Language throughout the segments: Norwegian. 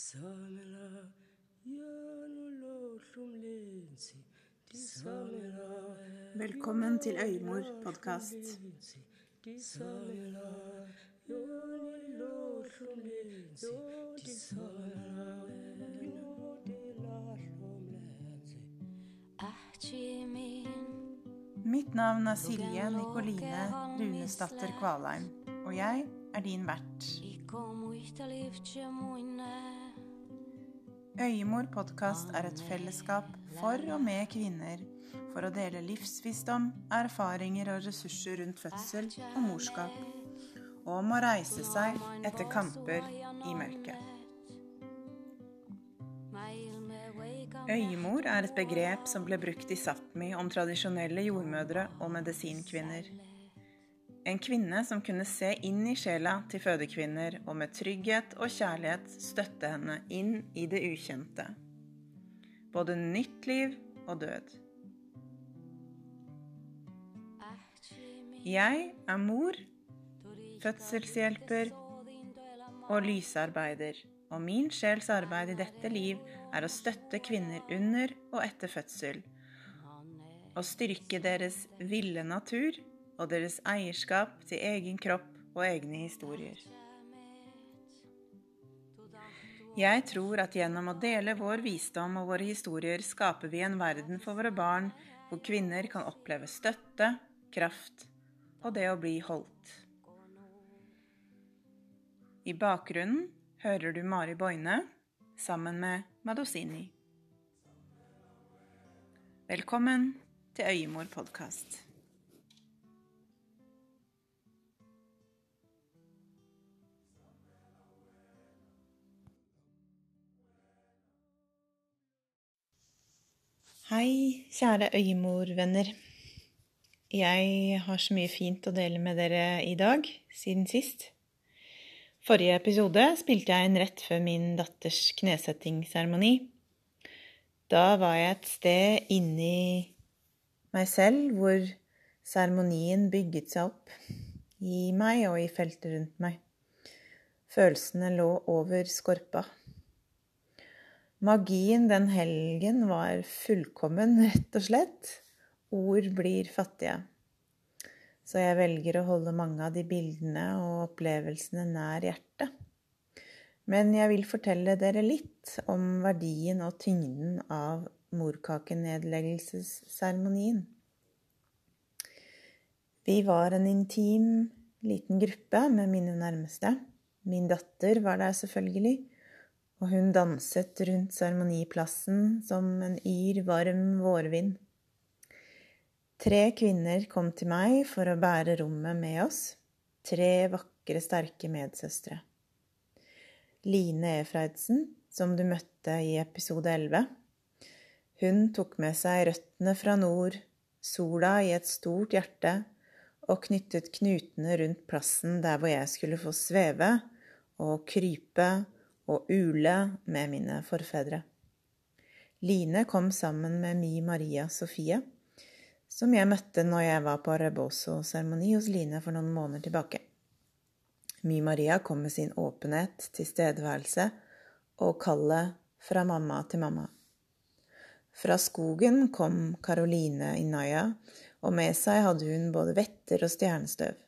Disamela, janololum lensi. Disamela, Velkommen til Øymor podkast. Disamela, janololum lensi. Disamela, janololum lensi. Ahti min Mitt navn er Silje Nikoline Runesdatter Kvalheim, og jeg er din vert. Øyemor podkast er et fellesskap for og med kvinner for å dele livsvisdom, erfaringer og ressurser rundt fødsel og morskap, og om å reise seg etter kamper i mørket. Øyemor er et begrep som ble brukt i Sápmi om tradisjonelle jordmødre og medisinkvinner. En kvinne som kunne se inn i sjela til fødekvinner og med trygghet og kjærlighet støtte henne inn i det ukjente. Både nytt liv og død. Jeg er mor, fødselshjelper og lysarbeider, og min sjels arbeid i dette liv er å støtte kvinner under og etter fødsel, og styrke deres ville natur og deres eierskap til egen kropp og egne historier. Jeg tror at gjennom å dele vår visdom og våre historier skaper vi en verden for våre barn hvor kvinner kan oppleve støtte, kraft og det å bli holdt. I bakgrunnen hører du Mari Boine sammen med Madosini. Velkommen til Øyemor podkast. Hei, kjære øyemorvenner. Jeg har så mye fint å dele med dere i dag, siden sist. Forrige episode spilte jeg inn rett før min datters knesettingsseremoni. Da var jeg et sted inni meg selv hvor seremonien bygget seg opp i meg og i feltet rundt meg. Følelsene lå over skorpa. Magien den helgen var fullkommen, rett og slett. Ord blir fattige. Så jeg velger å holde mange av de bildene og opplevelsene nær hjertet. Men jeg vil fortelle dere litt om verdien og tyngden av morkakenedleggelsesseremonien. Vi var en intim, liten gruppe med mine nærmeste. Min datter var der selvfølgelig og hun danset rundt seremoniplassen som en yr, varm vårvind. Tre kvinner kom til meg for å bære rommet med oss, tre vakre, sterke medsøstre. Line Efreidsen, som du møtte i episode 11. Hun tok med seg røttene fra nord, sola i et stort hjerte, og knyttet knutene rundt plassen der hvor jeg skulle få sveve og krype og ule med mine forfedre. Line kom sammen med Mi Maria Sofie, som jeg møtte når jeg var på reboso-seremoni hos Line for noen måneder tilbake. Mi Maria kom med sin åpenhet, tilstedeværelse og kallet fra mamma til mamma. Fra skogen kom Caroline Inaya, og med seg hadde hun både vetter og stjernestøv.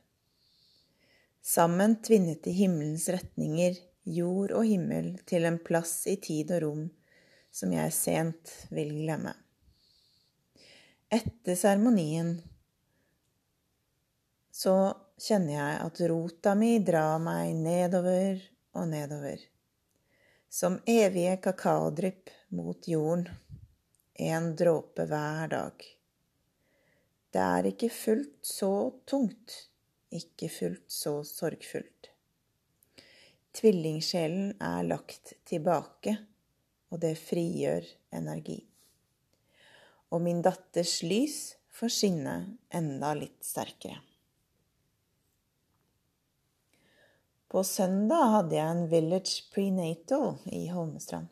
Sammen tvinnet de himmelens retninger jord og himmel til en plass i tid og rom som jeg sent vil glemme. Etter seremonien så kjenner jeg at rota mi drar meg nedover og nedover. Som evige kakaodrypp mot jorden, en dråpe hver dag. Det er ikke fullt så tungt, ikke fullt så sorgfullt. Tvillingsjelen er lagt tilbake, og det frigjør energi. Og min datters lys får skinne enda litt sterkere. På søndag hadde jeg en Village Prenatal i Holmestrand.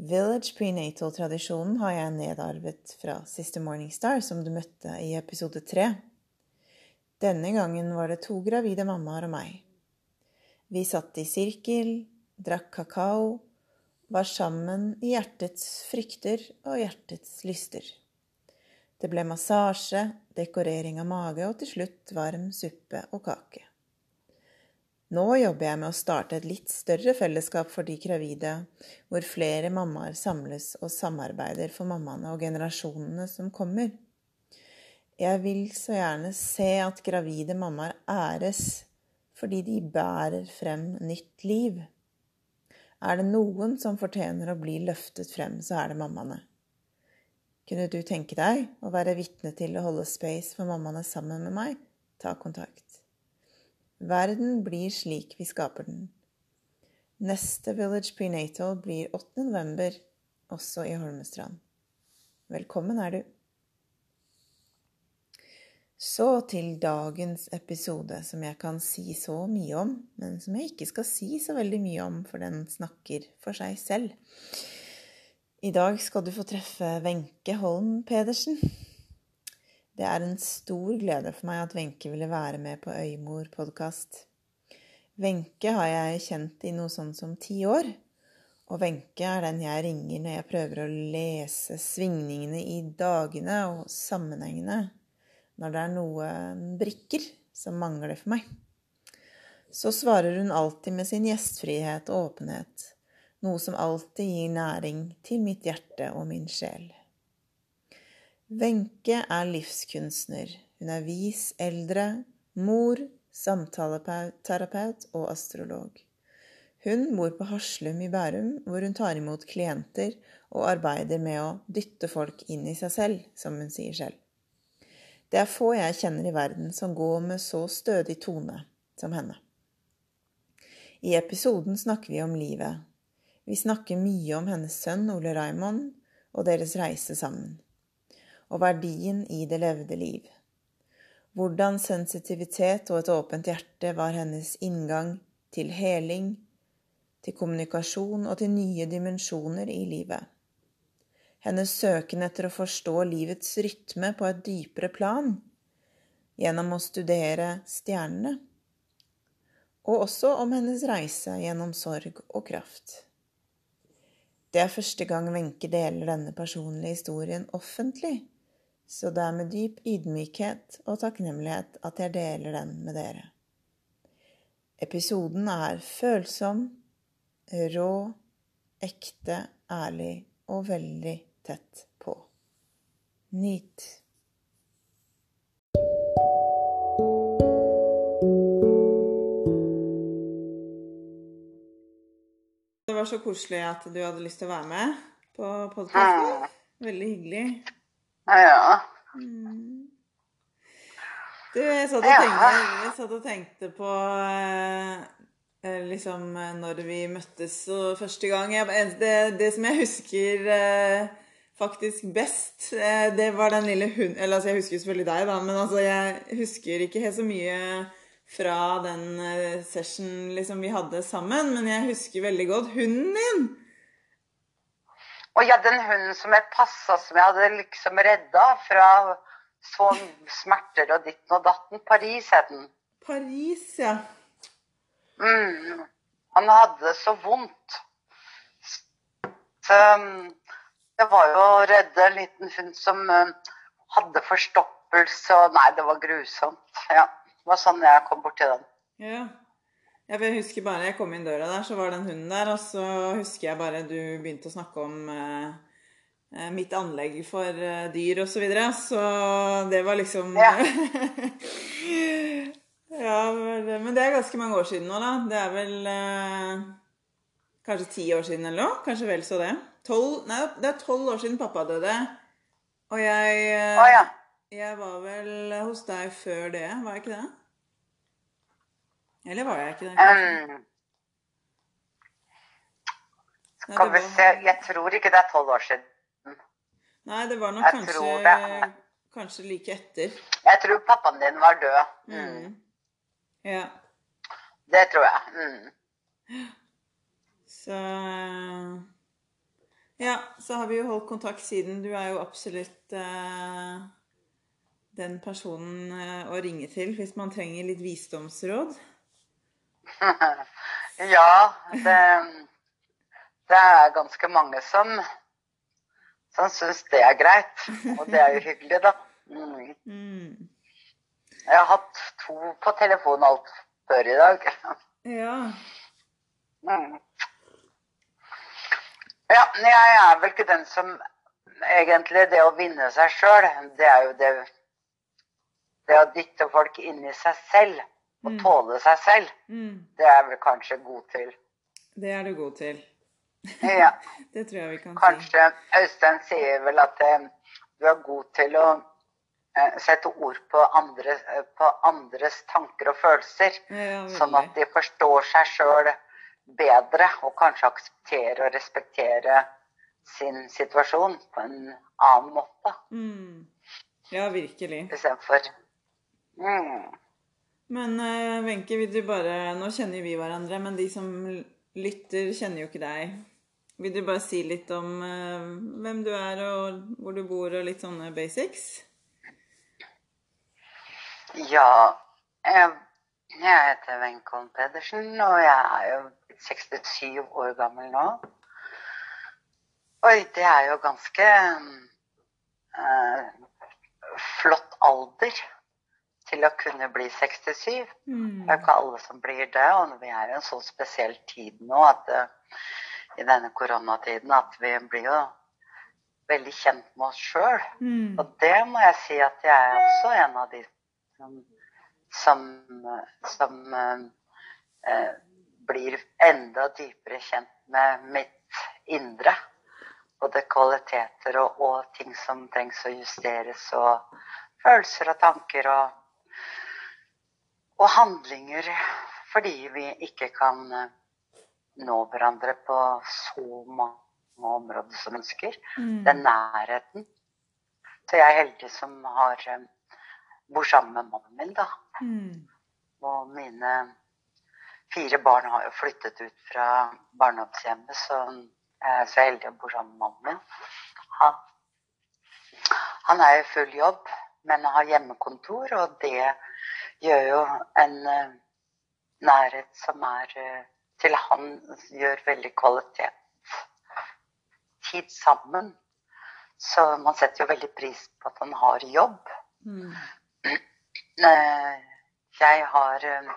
Village Prenatal-tradisjonen har jeg nedarvet fra Sister Morningstar, som du møtte i episode tre. Denne gangen var det to gravide mammaer og meg. Vi satt i sirkel, drakk kakao, var sammen i hjertets frykter og hjertets lyster. Det ble massasje, dekorering av mage og til slutt varm suppe og kake. Nå jobber jeg med å starte et litt større fellesskap for de gravide, hvor flere mammaer samles og samarbeider for mammaene og generasjonene som kommer. Jeg vil så gjerne se at gravide mammaer æres fordi de bærer frem nytt liv. Er det noen som fortjener å bli løftet frem, så er det mammaene. Kunne du tenke deg å være vitne til å holde space for mammaene sammen med meg? Ta kontakt. Verden blir slik vi skaper den. Neste Village Prenatal blir 8. november, også i Holmestrand. Velkommen er du. Så til dagens episode, som jeg kan si så mye om, men som jeg ikke skal si så veldig mye om, for den snakker for seg selv. I dag skal du få treffe Wenche Holm Pedersen. Det er en stor glede for meg at Wenche ville være med på Øymor-podkast. Wenche har jeg kjent i noe sånn som ti år. Og Wenche er den jeg ringer når jeg prøver å lese svingningene i dagene og sammenhengene, når det er noen brikker som mangler for meg. Så svarer hun alltid med sin gjestfrihet og åpenhet, noe som alltid gir næring til mitt hjerte og min sjel. Wenche er livskunstner. Hun er vis eldre, mor, samtaleterapeut og astrolog. Hun bor på Haslum i Bærum, hvor hun tar imot klienter og arbeider med å dytte folk inn i seg selv, som hun sier selv. Det er få jeg kjenner i verden som går med så stødig tone som henne. I episoden snakker vi om livet. Vi snakker mye om hennes sønn Ole Raymond og deres reise sammen og verdien i det levde liv. Hvordan sensitivitet og et åpent hjerte var hennes inngang til heling, til kommunikasjon og til nye dimensjoner i livet. Hennes søken etter å forstå livets rytme på et dypere plan, gjennom å studere stjernene, og også om hennes reise gjennom sorg og kraft. Det er første gang Wenche deler denne personlige historien offentlig, så det er med dyp ydmykhet og takknemlighet at jeg deler den med dere. Episoden er følsom, rå, ekte, ærlig og veldig tett på. Nyt. Det var så koselig at du hadde lyst til å være med på podkasten. Veldig hyggelig. Ja. Mm. Du, jeg satt og tenkte, jeg satt og tenkte på eh, eh liksom eh, når vi møttes første gang jeg, det, det, som jeg husker eh, faktisk best, eh, det var den lille hunden Eller altså, jeg husker selvfølgelig deg, da, men altså, jeg husker ikke helt så mye fra den eh, session liksom, vi hadde sammen. Men jeg husker veldig godt hunden din. Og ja, den hunden som jeg passa, som jeg hadde liksom redda fra så smerter og ditten og datten. Paris het den. Paris, ja. Mm. Han hadde det så vondt. Så um, det var jo å redde en liten hund som um, hadde forstoppelse og Nei, det var grusomt. Ja. Det var sånn jeg kom borti den. Ja. Jeg husker bare jeg kom inn døra der, så var den hunden der. Og så husker jeg bare du begynte å snakke om eh, eh mitt anlegg for eh, dyr osv. Så, videre. så det var liksom Ja. ja. Men det er ganske mange år siden nå, da. Det er vel eh, kanskje ti år siden eller noe? Kanskje vel så det. 12, nei, det er tolv år siden pappa døde. Og jeg, eh, Å ja. jeg var vel hos deg før det, var jeg ikke det? Eller var jeg ikke det? Um, skal vi se Jeg tror ikke det er tolv år siden. Nei, det var nok Jeg kanskje, kanskje like etter. Jeg tror pappaen din var død. Mm. Mm. Ja. Det tror jeg. Mm. Så Ja, så har vi jo holdt kontakt siden. Du er jo absolutt eh, den personen eh, å ringe til hvis man trenger litt visdomsråd. Ja, det, det er ganske mange som, som syns det er greit. Og det er jo hyggelig, da. Mm. Mm. Jeg har hatt to på telefon alt før i dag. Ja. Mm. Ja, jeg er vel ikke den som Egentlig, det å vinne seg sjøl, det er jo det Det å dytte folk inn i seg selv og Mm. tåle seg selv, Mm. det er jeg vel kanskje god til. Det er du god til. Ja. Det tror jeg vi kan si. Kanskje Øystein sier vel at eh, du er god til å eh, sette ord på, andre, eh, på andres tanker og følelser. Ja, Sånn at de forstår seg sjøl bedre, og kanskje akseptere og respektere sin situasjon på en annen måte. Mm. Ja, virkelig. Istedenfor mm, Men eh, Wenche, vil du bare Nå kjenner vi hverandre, men de som lytter, kjenner jo ikke deg. Vil du bare si litt om eh, hvem du er, og hvor du bor, og litt sånne basics? Ja, jeg, jeg heter Wenche Pedersen, og jeg er jo 67 år gammel nå. Oi, det er jo ganske eh, flott alder til å kunne bli 67. Mm. Det er ikke alle som blir det, og vi er i en så spesiell tid nå at eh, i denne koronatiden at vi blir jo veldig kjent med oss sjøl. Mm. Og det må jeg si at jeg er også en av de som, som, som eh, blir enda dypere kjent med mitt indre. Både kvaliteter og, og ting som trengs å justeres, og følelser og tanker og, og handlinger. Fordi vi ikke kan eh, nå hverandre på så mange områder som ønsker Mm. den nærheten. Så jeg er heldig som har eh, bor sammen med mannen min, da. Mm. Og mine fire barn har jo flyttet ut fra barndomshjemmet, så jeg er så heldig å bo sammen med mannen min. Han, han er i full jobb, men har hjemmekontor, og det gjør jo en eh, nærhet som er eh, til han gjør veldig kvalitet. Tid sammen. Så man setter jo veldig pris på at han har jobb. Mm. Eh, Jeg har eh,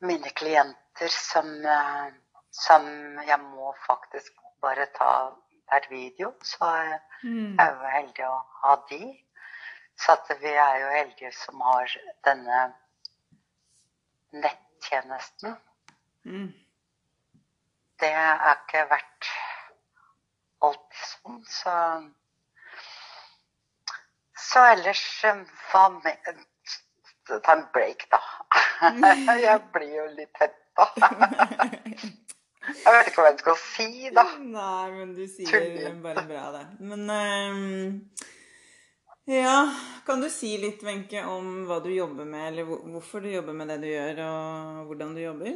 mine klienter som, eh, som jeg må faktisk bare ta per video. Så jeg Mm. er jo heldig å ha de. Så vi er jo heldige som har denne nettjenesten. Mm. Det er ikke verdt alltid sånn, så Så ellers eh, hva med Ta en break, da. Jeg blir jo litt hetta. Jeg vet ikke hva jeg skal si, da. Nei, men du sier bare bra, det. Men um ja, kan du si litt, Wenche, om hva du jobber med, eller hvorfor du jobber med det du gjør, og hvordan du jobber?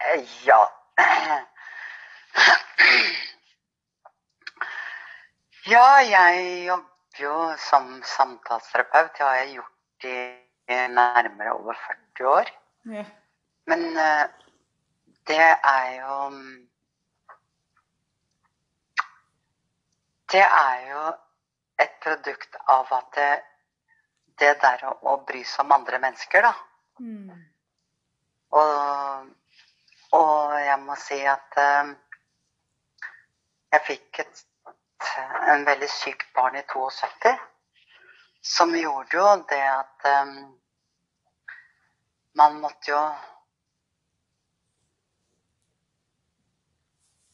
Eh, Ja. Ja, jeg jobber jo som samtaleterapeut. Det har jeg gjort i nærmere over 40 år. Ja. Men eh, det er jo Det er jo et produkt av at det, det der å, å bry seg om andre mennesker, da. Mm. Og, og jeg må si at eh, jeg fikk et, en veldig sykt barn i 72, som gjorde jo det at um, man måtte jo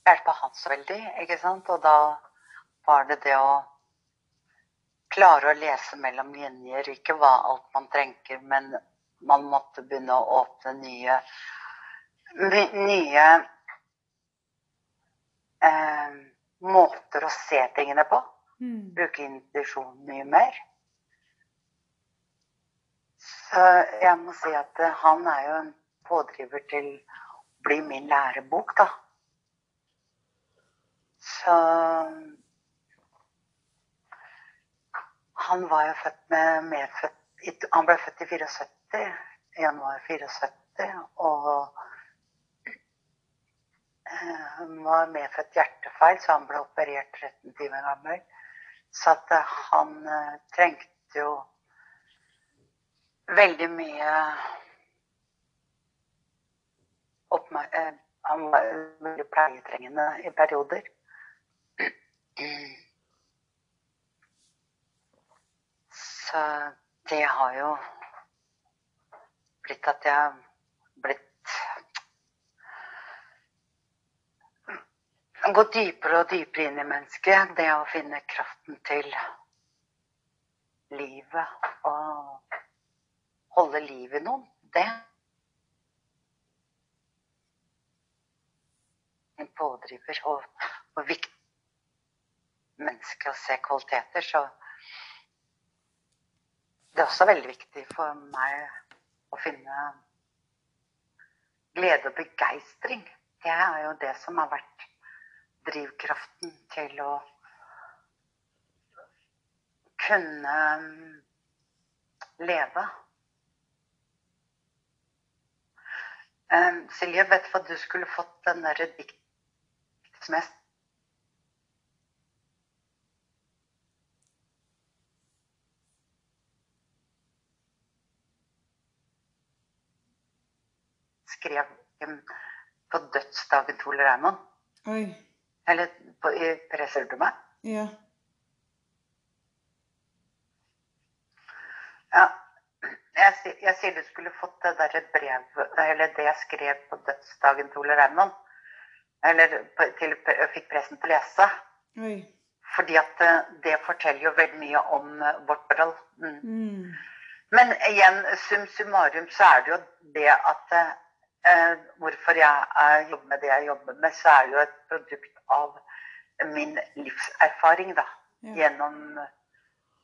hjelpe han så veldig, ikke sant? Og da var det det å klare å lese mellom linjer, ikke hva alt man trenger, men man måtte begynne å åpne nye nye eh, måter å se tingene på. Mm. Bruke intuisjonen mye mer. Så jeg må si at eh, han er jo en pådriver til å bli min lærebok, da. Så Han var jo født med medfødt Han ble født i 74. Januar 74. Og han var medfødt hjertefeil, så han ble operert 13 timer gammel. Så at eh, han eh, trengte jo veldig mye eh, Han var veldig pleietrengende i perioder. Så det har jo blitt at jeg har blitt Gå dypere og dypere inn i mennesket. Det å finne kraften til livet og holde liv i noen. Det en pådriver og, og viktig menneske å se kvaliteter, så det er også veldig viktig for meg å finne glede og begeistring. Det er jo det som har vært drivkraften til å kunne leve. Um, Silje, vet du hva du skulle fått den derre dikt som jeg skrev um, på dødsdagen til Ole Raymond. Oi. Eller på, i meg? Ja. Ja. Jeg, jeg sier du skulle fått det derre brevet Eller det jeg skrev på dødsdagen til Ole Raymond. Eller på, til, fikk pressen til å lese. Oi. Fordi at eh, det forteller jo veldig mye om eh, vårt forhold. Mm. Mm. Men igjen, sum summarum, så er det jo det at eh, hvorfor jeg eh, jobber med det jeg jobber med, så er det jo et produkt av min livserfaring, da. Ja. Gjennom,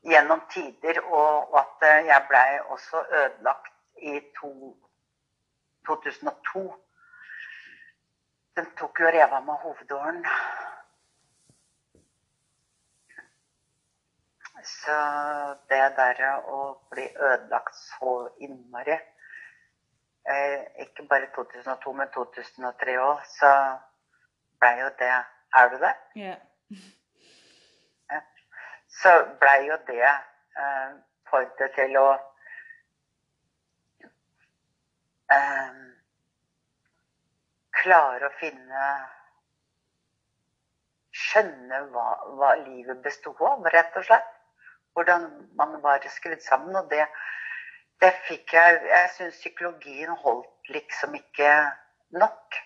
gjennom tider. Og, og at eh, jeg blei også ødelagt i to, 2002. Den tok jo og rev av meg hovedåren. Så det der å bli ødelagt så innmari eh, Ikke bare 2002, men 2003 òg, så blei jo det Er du det? Ja. Så blei jo det eh, pointet til å eh, klare å finne Skjønne hva, hva livet bestod av, rett og slett. Hvordan man var skrudd sammen. Og det, det fikk jeg Jeg syns psykologien holdt liksom ikke nok.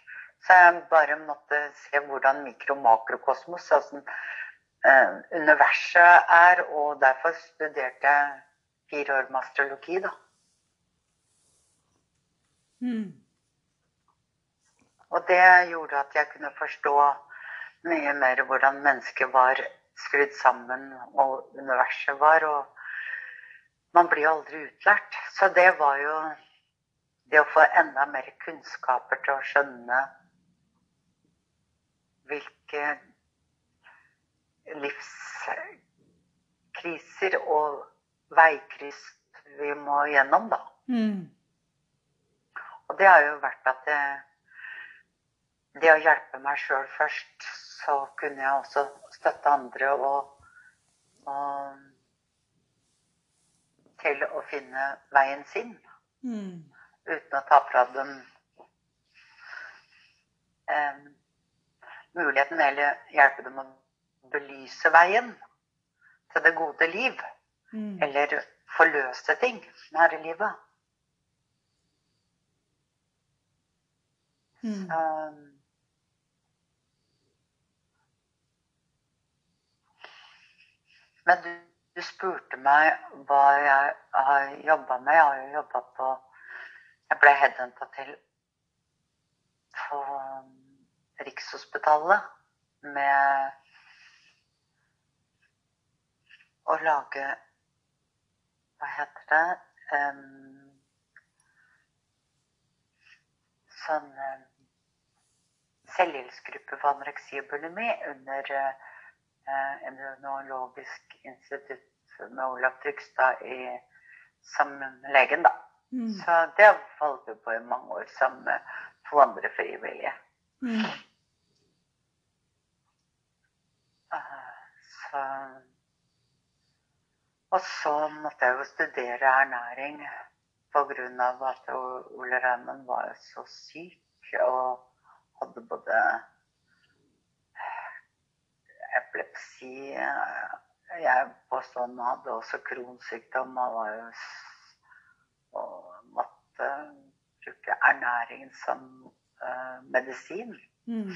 Så jeg bare måtte se hvordan mikro- og makrokosmos, altså eh, universet er. Og derfor studerte jeg fire år med astrologi, da. Mm. Og det gjorde at jeg kunne forstå mye mer hvordan mennesket var skrudd sammen, og universet var. Og man blir jo aldri utlært. Så det var jo det å få enda mer kunnskaper til å skjønne hvilke livskriser og veikryss vi må gjennom, da. Mm. Og det har jo vært at det, det å hjelpe meg sjøl først, så kunne jeg også støtte andre og, og til å finne veien sin. Mm. Uten å ta fra dem eh, muligheten eller hjelpe dem å belyse veien til det gode liv. Mm. Eller forløse ting her i livet. Mm. Så, Men du, du spurte meg hva jeg har jobba med. Jeg har jo jobba på Jeg ble headhunta til på Rikshospitalet med å lage Hva heter det? Um, sånn um, selvhjelpsgruppe for anoreksi og bulimi under eh, Immunologisk institutt med Olav Trygstad i, som legen, da. Mm. Så det holdt vi på i mange år sammen med to andre frivillige. Mm. Eh, Så Og så måtte jeg jo studere ernæring av at Ole Raymond var så syk og hadde både epilepsi eh, Jeg påstod han hadde også kronsykdom og jo s- og måtte bruke ernæring som uh, medisin. Mm.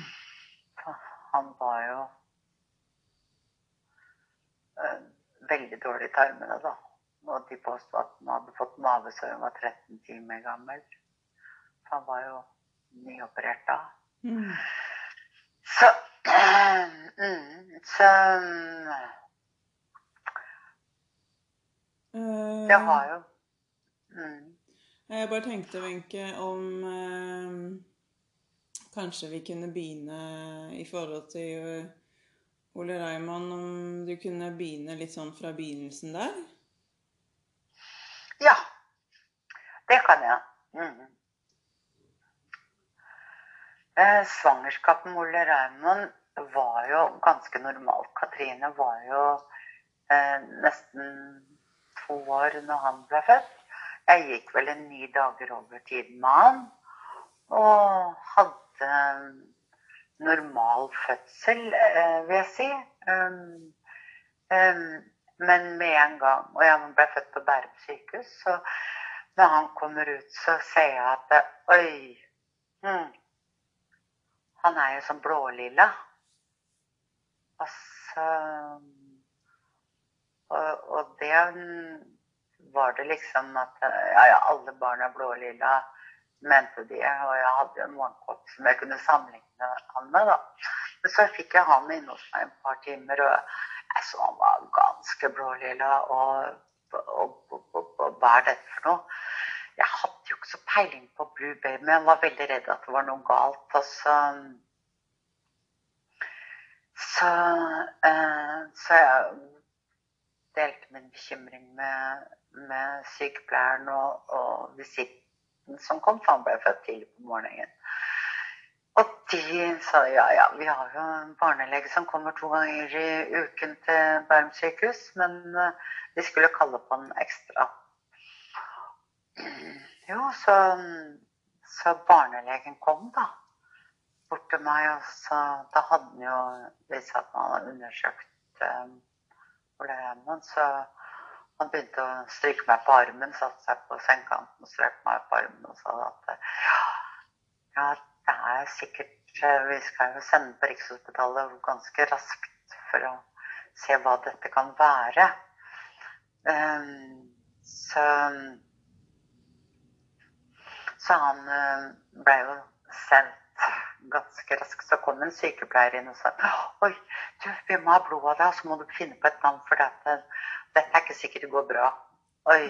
Han var jo uh, veldig dårlig i tarmene, da. Og de påsto at han hadde fått mavesår da han var 13 timer gammel. Han var jo nyoperert da. Mm. Så Så Eh, det har jo mm, Jeg bare tenkte, Wenche, om eh, kanskje vi kunne begynne i forhold til eh, Ole Raymond, om du kunne begynne litt sånn fra begynnelsen der? Ja. Det kan jeg. Mm. Eh, svangerskapet med Ole Raymond var jo ganske normalt. Katrine var jo eh, nesten to år når han ble født. Jeg gikk vel en ni dager over tiden med han. Og hadde normal fødsel, eh, vil jeg si. Um, um, men med en gang Og jeg ble født på Bærum sykehus, så når han kommer ut, så ser jeg at Oi! Hmm, han er jo sånn blålilla. Og og, og det var det liksom at Ja, ja, alle barn er blålilla, mente de. Og jeg hadde jo en morgenkopp som jeg kunne sammenligne han med, da. Men så fikk jeg han inne hos meg et par timer, og jeg så han var ganske blålilla. Og, og, og, og, og hva er dette for noe? Jeg hadde jo ikke så peiling på Blue Baby, men jeg var veldig redd at det var noe galt. Og så Så, eh, så jeg delte min bekymring med, med sykepleieren og, og visitten som kom, for han ble født tidlig på morgenen. Og de sa ja, ja, vi har jo en barnelege som kommer to ganger i uken til Bærum sykehus, men eh, de skulle kalle på en ekstra. Jo, så, så barnelegen kom, da. Bort til meg, og så Da hadde han jo vist at han hadde undersøkt um, problemet. Så han begynte å stryke meg på armen, satte seg på sengekanten og strøk meg på armen og sa at ja, ja, det er sikkert eh, Vi skal jo sende på Rikshospitalet ganske raskt for å se hva dette kan være. Um, så så han eh, ble jo sendt ganske raskt. Så kom en sykepleier inn og sa Oi, du, vi må ha blod av deg, så må du finne på et navn, for dette, dette er ikke sikkert det går bra. Oi,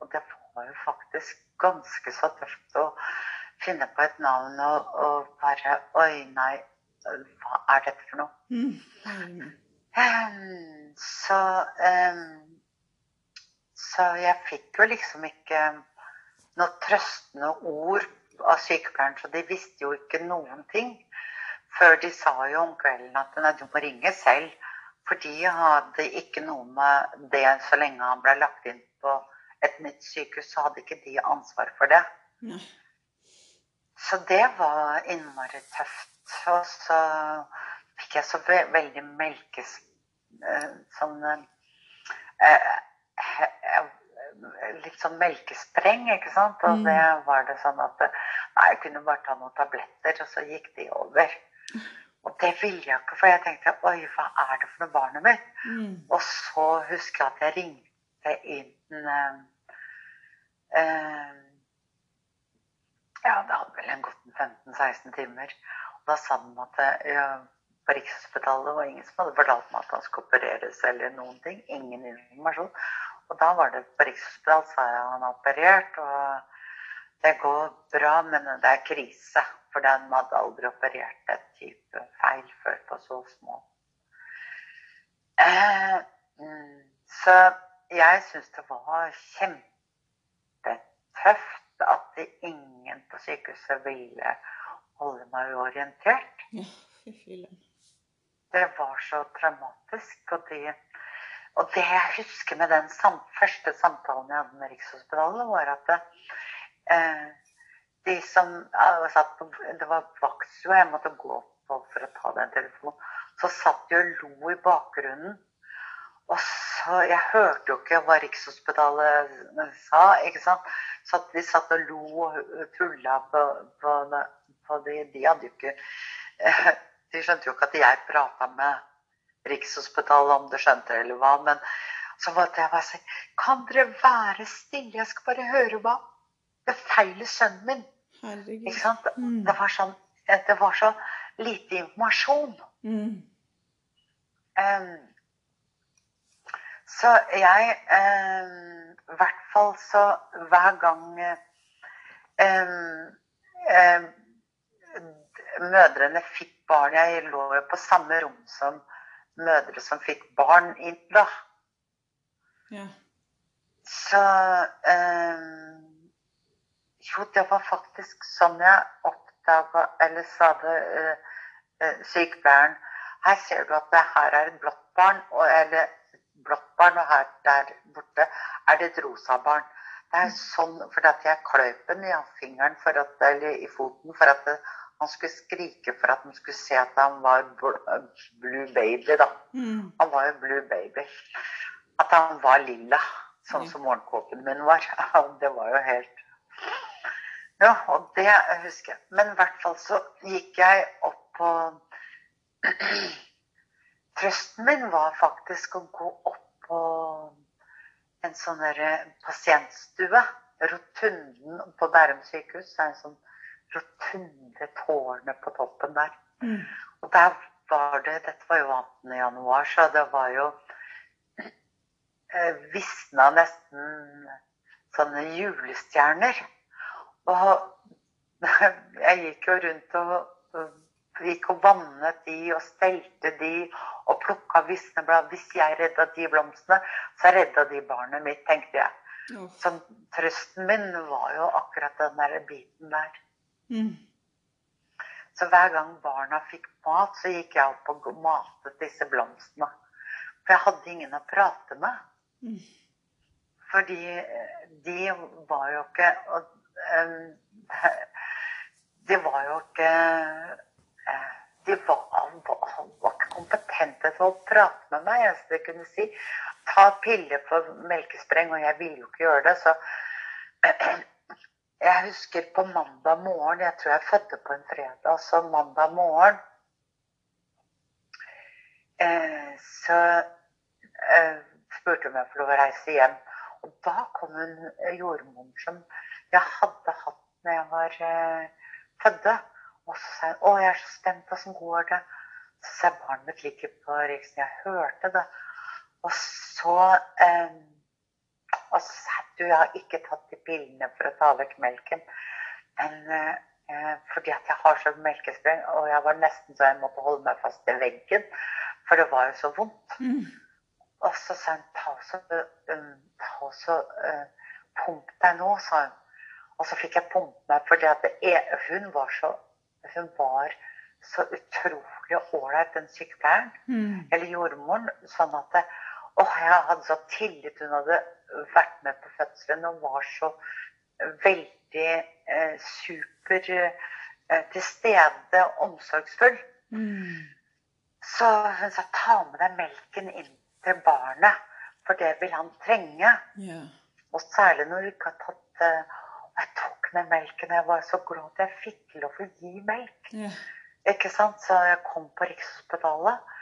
og det var jo faktisk ganske så tøft å finne på et navn og, og bare Oi, nei, hva er dette for noe? Mm. Um, Så um, Så jeg fikk jo liksom ikke noe trøstende ord av sykepleieren, så de visste jo ikke noen ting. Før de sa jo om kvelden at nei, du må ringe selv. For de hadde ikke noe med det så lenge han ble lagt inn på et nytt sykehus, så hadde ikke de ansvar for det. Nei. Så det var innmari tøft. Og så fikk jeg så ve veldig melkes... eh, Sånn jeg, eh, Litt sånn melkespreng, ikke sant? Og Mm. det var det sånn at Nei, jeg kunne bare ta noen tabletter, og så gikk de over. Og det ville jeg ikke, for jeg tenkte oi, hva er det for noe barnet mitt? Mm. Og så husker jeg at jeg ringte inn eh, øh, Ja, det hadde vel en gått 15-16 timer. Og da sa de at ja, på Rikshospitalet var ingen som hadde fortalt meg at han skulle opereres eller noen ting. Ingen informasjon. Og da var det brystet, altså. han er operert. Og det går bra, men det er krise. For den hadde aldri operert et type feil før på så små. Eh, så jeg syns det var kjempetøft tøft at ingen på sykehuset ville holde meg orientert. Det var så traumatisk. Og, de, og det jeg husker med den sam, første samtalen jeg hadde med Rikshospitalet, var at det, eh, de som satt på, Det var vaktstua jeg måtte gå opp for å ta den telefonen. Så satt de og lo i bakgrunnen. Og så Jeg hørte jo ikke hva Rikshospitalet sa, ikke sant. Så de satt og lo og tulla på, på, på de De hadde jo ikke De skjønte jo ikke at jeg prata med Rikshospitalet, om du skjønte det eller hva. Men så måtte jeg bare si Kan dere være stille? Jeg skal bare høre hva befeiler sønnen min. Herregud. Ikke sant? Mm. Det var, sånn, det var så lite informasjon. Mm. Um, så jeg I hvert fall så hver gang um, mødrene fikk barn Jeg lå jo på samme rom som mødre som fikk barn inn da. Ja. Så eh, Jo, det var faktisk sånn jeg oppdaga Eller sa det eh, eh, sykepleieren Her ser du at det her er et blått barn, og, eller blått barn, og her der borte er det et rosa barn. Det er sånn fordi at jeg kløp den i fingeren for at, eller i foten for at det, han skulle skrike for at han skulle se at han var blue baby, da. Mm. Han var jo blue baby. At han var lilla, sånn mm. som morgenkåpen min var. Det var jo helt Ja, og det husker jeg. Men i hvert fall så gikk jeg opp på Trøsten min var faktisk å gå opp på en sånn pasientstue. Rotunden på Bærum sykehus. Det er en sånn rotunde tårnet på toppen der. Mm. Og der var det Dette var jo 18. januar, så det var jo eh, Visna nesten sånne julestjerner. Og jeg gikk jo rundt og, og gikk og vannet de og stelte de og plukka visneblad. Hvis jeg redda de blomstene, så redda de barnet mitt, tenkte jeg. Så trøsten min var jo akkurat den der biten der. Mm. Så hver gang barna fikk mat, så gikk jeg opp og matet disse blomstene. For jeg hadde ingen å prate med. Mm. Fordi eh, de var jo ikke og, um, De var jo ikke eh, De var, var, var ikke kompetente til å prate med meg. Så de kunne si ta piller for melkespreng, og jeg ville jo ikke gjøre det. Så jeg husker på mandag morgen Jeg tror jeg fødte på en fredag, så mandag morgen eh, Så eh, spurte hun om jeg fikk lov å reise hjem. Og da kom hun eh, jordmoren som jeg hadde hatt når jeg var eh, fødte. Og så sa hun 'Å, jeg er så spent. Åssen går det?' Så sa 'Barnet mitt ligger på Riksen.' Jeg hørte det. Og så eh, og så sa du, jeg har ikke tatt de pillene for å ta vekk melken. Men eh, eh, fordi at jeg har så melkespreng, og jeg var nesten så jeg måtte holde meg fast i veggen. For det var jo så vondt. Mm. Og så sa hun ta så, um, ta så uh, pump deg nå, sa hun. Og så fikk jeg pumpe meg, er, hun var så hun var så utrolig ålreit, den sykepleieren. Mm. Eller jordmoren. Sånn at det, åh, jeg hadde så tillit. Hun hadde vært med på fødselen og var så veldig eh, super eh, til stede og omsorgsfull. Mm. Så hun sa ta med deg melken inn til barnet, for det vil han trenge. Yeah. Og særlig når du ikke har tatt eh, jeg tok med melken, jeg var så glad at jeg fikk lov å gi melk. Yeah. Ikke sant? Så jeg kom på Rikshospitalet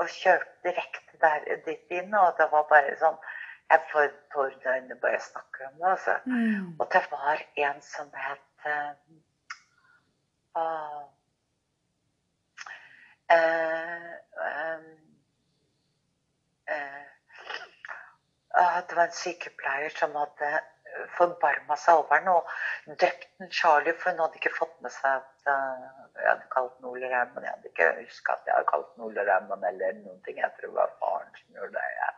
og kjørte direkte der dit inn, og det var bare sånn Jeg får tårer bare jeg snakker om det. altså. Mm. Og det var en som het uh, uh, uh, Det var en sykepleier som hadde forbarma seg over den og døpt den Charlie, for hun hadde ikke fått med seg at eh, jeg hadde kalt den Ole Raymond. Jeg hadde ikke huska at jeg hadde kalt den Ole Raymond eller noen ting. Jeg tror det var faren som gjorde det. Ja,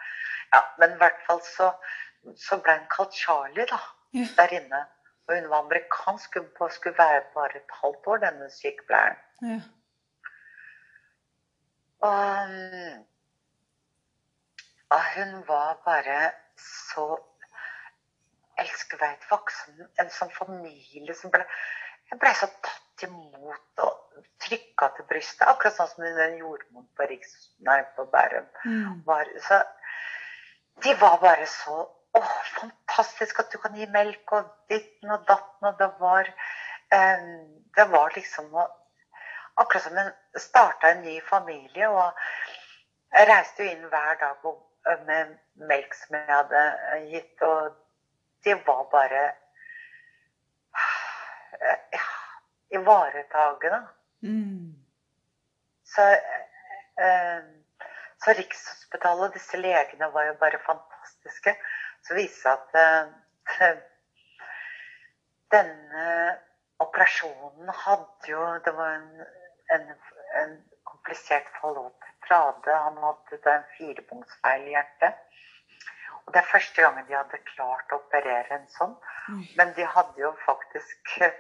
ja men i hvert fall så, så ble hun kalt Charlie, da Ja. der inne. Og hun var amerikansk, hun skulle være bare et halvt år, denne sykepleieren. Ja. Og, um, og hun var bare så elskverdig voksen. En sånn familie som ble Jeg ble så tatt imot og trykka til brystet. Akkurat sånn som den jordmoren på, Riks, nei, på Bærum Mm. var. Så de var bare så Å, fantastisk at du kan gi melk og ditten og datten. Og det var eh, Det var liksom Akkurat som en starta en ny familie. Og jeg reiste jo inn hver dag og, med melk som jeg hadde eh, gitt. Og de var bare eh, ja, ivaretagende. Mm. Så, eh, så Rikshospitalet, disse legene var jo bare fantastiske. Så viste det seg at eh, denne operasjonen hadde jo Det var en, en, en komplisert falloperade. Han hadde en firepunktsfeil i hjertet. Og det er første gangen de hadde klart å operere en sånn. Men de hadde jo faktisk eh,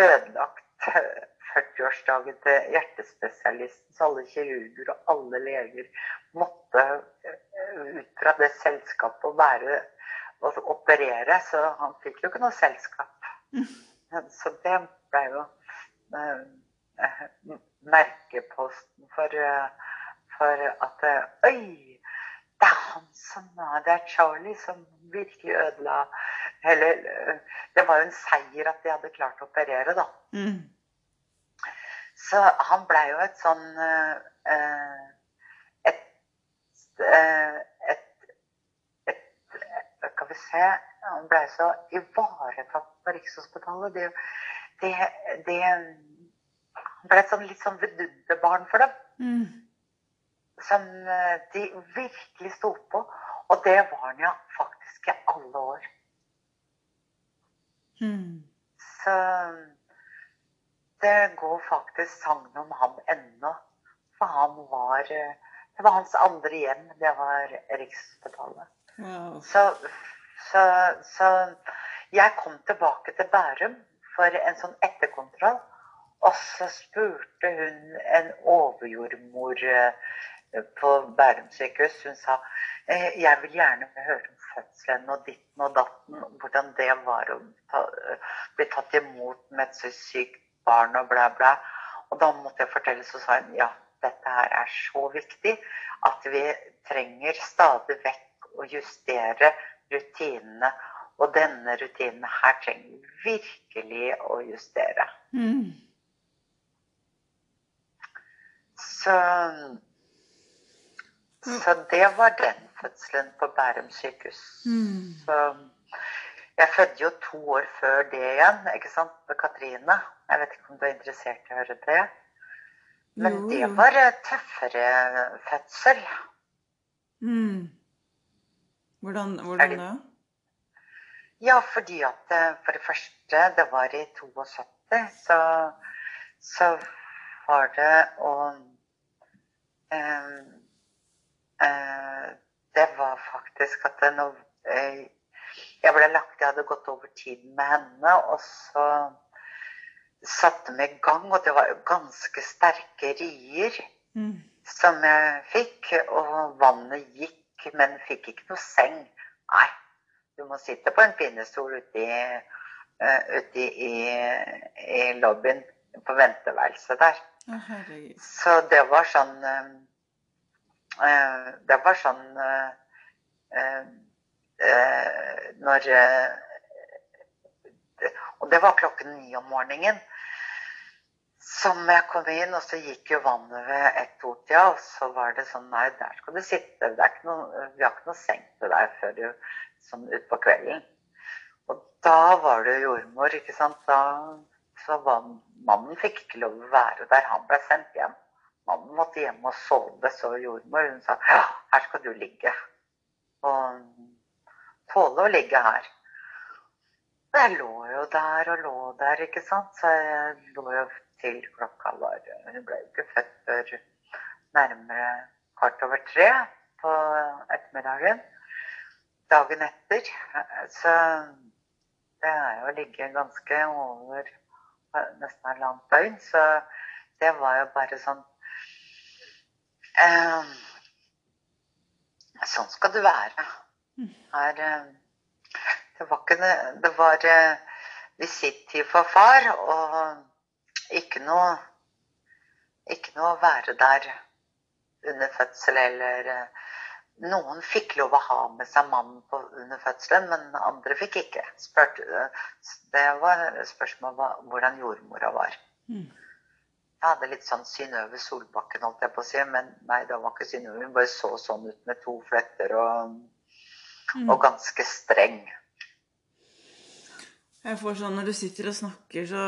ødelagt eh, 40-årsdagen til hjertespesialisten, så alle kirurger og alle leger måtte eh, ut fra det selskapet og være og operere. Så han fikk jo ikke noe selskap. Så det ble jo eh, eh, merkeposten for, for at Oi! Det er han som Det er Charlie som virkelig ødela Eller Det var jo en seier at de hadde klart å operere, da. Mm. Så han blei jo et sånn eh, et, eh, et, et, et Skal vi se Han blei så ivaretatt på Rikshospitalet. Det, det, det Han et sånn litt sånn vidunderbarn for dem. Mm. Som eh, de virkelig sto på. Og det var han ja faktisk i alle år. Mm. Så det går faktisk sagn om ham ennå. For han var eh, Det var hans andre hjem. Det var Rikshospitalet. Wow. Så, så, så jeg kom tilbake til Bærum for en sånn etterkontroll. Og så spurte hun en overjordmor eh, på Bærum sykehus. Hun sa eh, jeg vil gjerne høre om fødselen og ditten og datten. Hvordan det var å ta, bli tatt imot med et så sykt barn og bla, bla. Og da måtte jeg fortelle, så sa hun ja, dette her er så viktig at vi trenger stadig vekk å justere rutinene. Og denne rutinen her trenger vi virkelig å justere. Mm. Så, så det var den fødselen på Bærum sykehus. Mm. Så jeg fødte jo to år før det igjen, ikke sant, med Katrine. Jeg vet ikke om du er interessert i å høre det. Men Jo, det var eh, tøffere fødsel. Mm. Hvordan, hvordan det-? Ja, fordi at eh, for det første, det var i 72, så, så var det å eh, eh, Det var faktisk at det nå eh, Jeg ble lagt Jeg hadde gått over tiden med henne, og så satte dem i gang, og det var ganske sterke rier Mm. som jeg fikk, og vannet gikk, men fikk ikke noe seng. Nei, du må sitte på en pinnestol ute i, uh, ute i, i lobbyen på venteværelset der. Oh. Så det var sånn eh, Det var sånn uh, Når Og det var klokken ni om morgenen. Som jeg kom inn, og så gikk jo vannet ved ett-to-tida, og så var det sånn Nei, der skal du sitte. Noe, vi har ikke noe seng til deg før du, sånn utpå kvelden. Og da var det jordmor, ikke sant. Da så var mannen fikk ikke lov å være der. Han ble sendt hjem. Mannen måtte hjem og sove, så jordmor. Hun sa ja, her skal du ligge. Og tåle å ligge her. Og jeg lå jo der og lå der, ikke sant. Så jeg lå jo til klokka var Hun ble ikke født før nærmere kvart over tre på ettermiddagen. Dagen etter. Så Det er jo å ligge ganske over eh, nesten halvannet døgn, så det var jo bare sånn eh, Sånn skal det være. Her eh, Det var ikke det var eh, visittid for far, og ikke noe Ikke noe å være der under fødsel eller eh, Noen fikk lov å ha med seg mannen på, under fødselen, men andre fikk ikke. Spurte, det var spørsmål om hvordan jordmora var. Mm. Jeg hadde litt sånn Synnøve Solbakken, holdt jeg på å si, men nei, det var ikke Synnøve. Hun bare så sånn ut med to fletter og, og ganske streng. Jeg får sånn, Når du sitter og snakker, så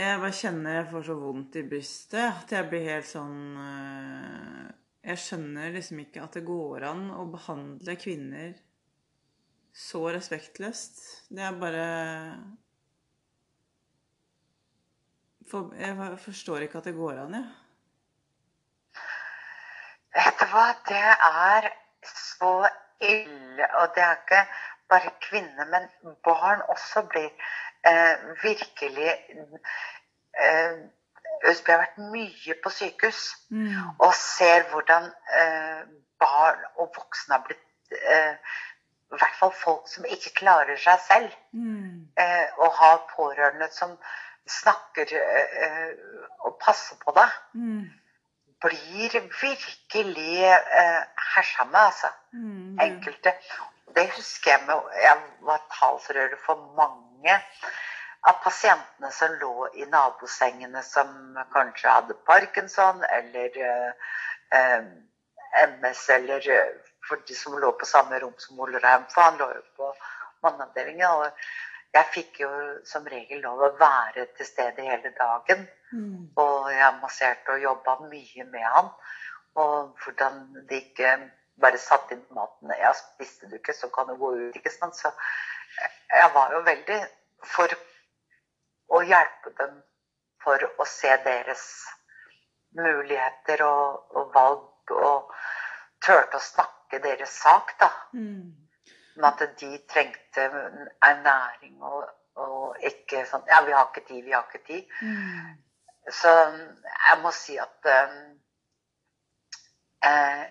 Jeg bare kjenner jeg får så vondt i brystet at jeg blir helt sånn øh, Jeg skjønner liksom ikke at det går an å behandle kvinner så respektløst. Det er bare for, Jeg forstår ikke at det går an, jeg. Vet du hva, det er så ille. Og det er ikke bare kvinner, men barn også blir eh, virkelig eh, Østby har vært mye på sykehus Mm. og ser hvordan eh, barn og voksne har blitt eh, I hvert fall folk som ikke klarer seg selv. Mm. Eh, og har pårørende som snakker eh, og passer på deg. Mm. Blir virkelig eh, hersa med, altså. Mm. Enkelte. Det husker jeg med Jeg var talsrører for mange av pasientene som lå i nabosengene som kanskje hadde parkinson eller eh, eh, MS, eller eh, for de som lå på samme rom som Ole Raum, for han lå jo på manneavdelingen. Og jeg fikk jo som regel lov å være til stede hele dagen. Mm. Og jeg masserte og jobba mye med han. Og hvordan de ikke bare satt inn maten. Ja, spiste du ikke, så kan du gå ut. ikke sant? Så jeg var jo veldig for å hjelpe dem for å se deres muligheter og, og valg, og turte å snakke deres sak, da. Mm. Men at de trengte ernæring og, og ikke sånn Ja, vi har ikke tid, vi har ikke tid. Mm. Så jeg må si at um, eh,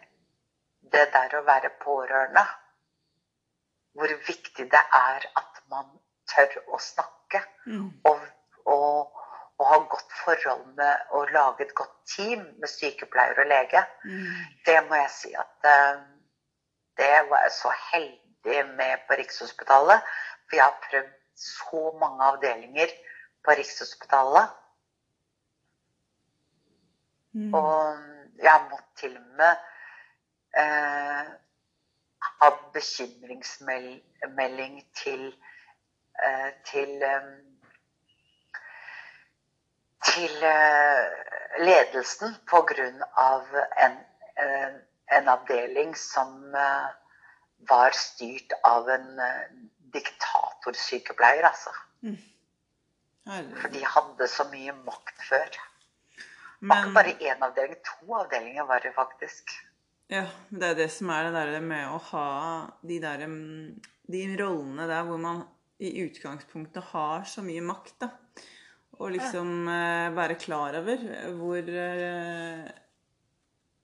det der å være pårørende Hvor viktig det er at man tør å snakke Mm. og, og, og ha godt forhold med å lage et godt team med sykepleier og lege. Mm. Det må jeg si at eh, det var jeg så heldig med på Rikshospitalet. For jeg har prøvd så mange avdelinger på Rikshospitalet. Mm. Og jeg har måttet til og med eh, hatt bekymringsmelding til eh, til eh, til eh, ledelsen på grunn av en, eh, en avdeling som var styrt av en diktatorsykepleier, altså. For de hadde så mye makt før. Det var ikke bare én avdeling, to avdelinger var det faktisk. Ja, det er det som er det der med å ha de der mm, De rollene der hvor man i utgangspunktet har så mye makt, da. Og liksom eh, være klar over hvor eh,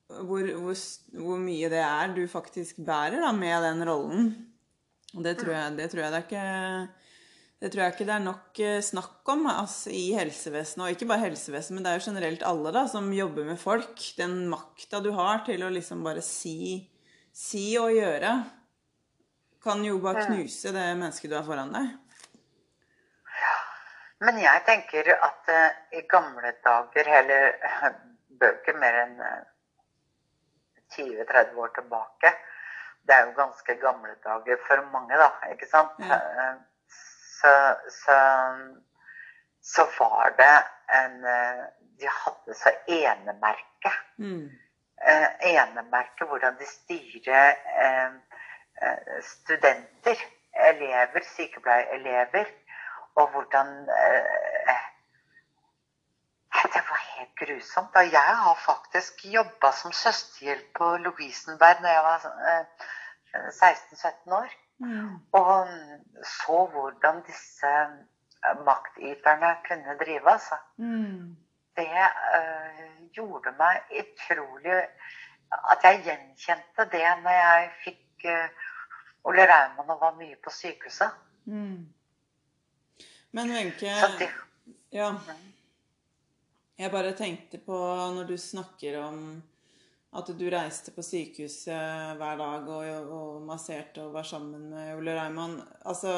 hvor, hvor, hvor mye det er du faktisk bærer da, med den rollen. Og det tror jeg det tror jeg det er ikke det tror jeg ikke det er nok eh, snakk om altså, i helsevesenet. Og ikke bare helsevesenet, men det er jo generelt alle da, som jobber med folk. Den makta du har til å liksom bare si, si og gjøre, kan jo bare knuse det mennesket du har foran deg. Men jeg tenker at uh, i gamle dager, eller bøker mer enn uh, 20-30 år tilbake Det er jo ganske gamle dager for mange, da, ikke sant? Ja. Så, så, så var det en eh, De hadde så enemerke. Mm. eh, enemerke hvordan de styrer eh, studenter, elever, sykepleierelever, og hvordan Det var helt grusomt. Og jeg har faktisk jobba som søsterhjelp på Lovisenberg når jeg var eh, 16-17 år. Mm. Og så hvordan disse eh, maktyterne kunne drive, altså. Mm. Det eh, gjorde meg utrolig At jeg gjenkjente det når jeg fikk eh, Ole Raymond og var mye på sykehuset. Mm. Men Wenche Ja. Jeg bare tenkte på når du snakker om at du reiste på sykehuset hver dag og, og masserte og var sammen med Ole Reimann. Altså,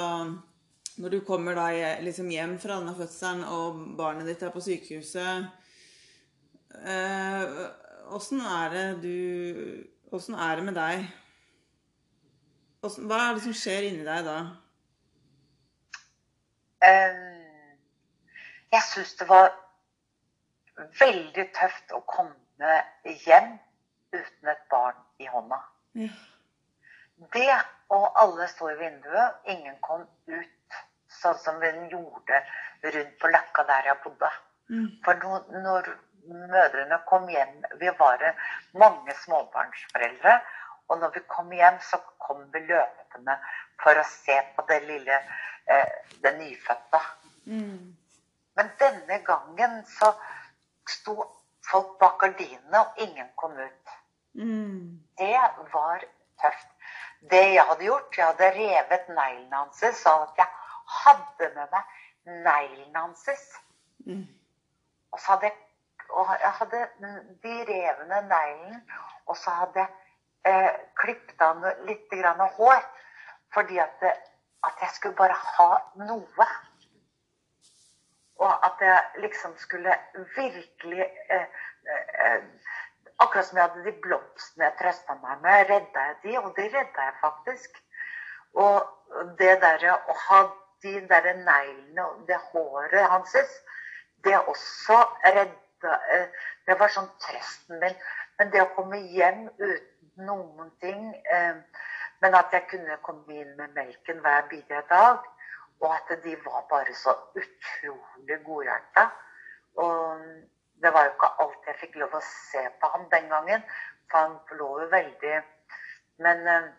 når du kommer da liksom hjem fra denne fødselen, og barnet ditt er på sykehuset eh, er det du Åssen er det med deg? Åssen- hva er det som skjer inni deg da? eh, jeg syns det var veldig tøft å komme hjem uten et barn i hånda. Ja. Det og alle sto i vinduet, ingen kom ut, sånn som den gjorde rundt på Løkka der jeg bodde. Mm. For når, når mødrene kom hjem Vi var mange småbarnsforeldre. Og når vi kom hjem, så kom vi løpende for å se på det lille eh, det nyfødte. Mm. Men denne gangen så sto folk bak gardinene, og ingen kom ut. Mm. Det var tøft. Det jeg hadde gjort, jeg hadde revet neglene hans, sånn at jeg hadde med meg neglene hans. Mm. Og så hadde jeg, og jeg hadde de revne neglene, og så hadde jeg eh, klippet av litt grann hår. Fordi at, at jeg skulle bare ha noe. Og at jeg liksom skulle virkelig eh, eh, Akkurat som jeg hadde de blomstene jeg trøsta meg med, redda jeg de, og de redda jeg faktisk. Og det derre å ha de derre neglene og det håret hans, det også redda eh, Det var sånn trøsten min. Men det å komme hjem uten noen ting eh, Men at jeg kunne komme inn med melken hver bidige dag. Og at de var bare så utrolig godhjerta. Det var jo ikke alt jeg fikk lov å se på ham den gangen. For han lå jo veldig Men eh,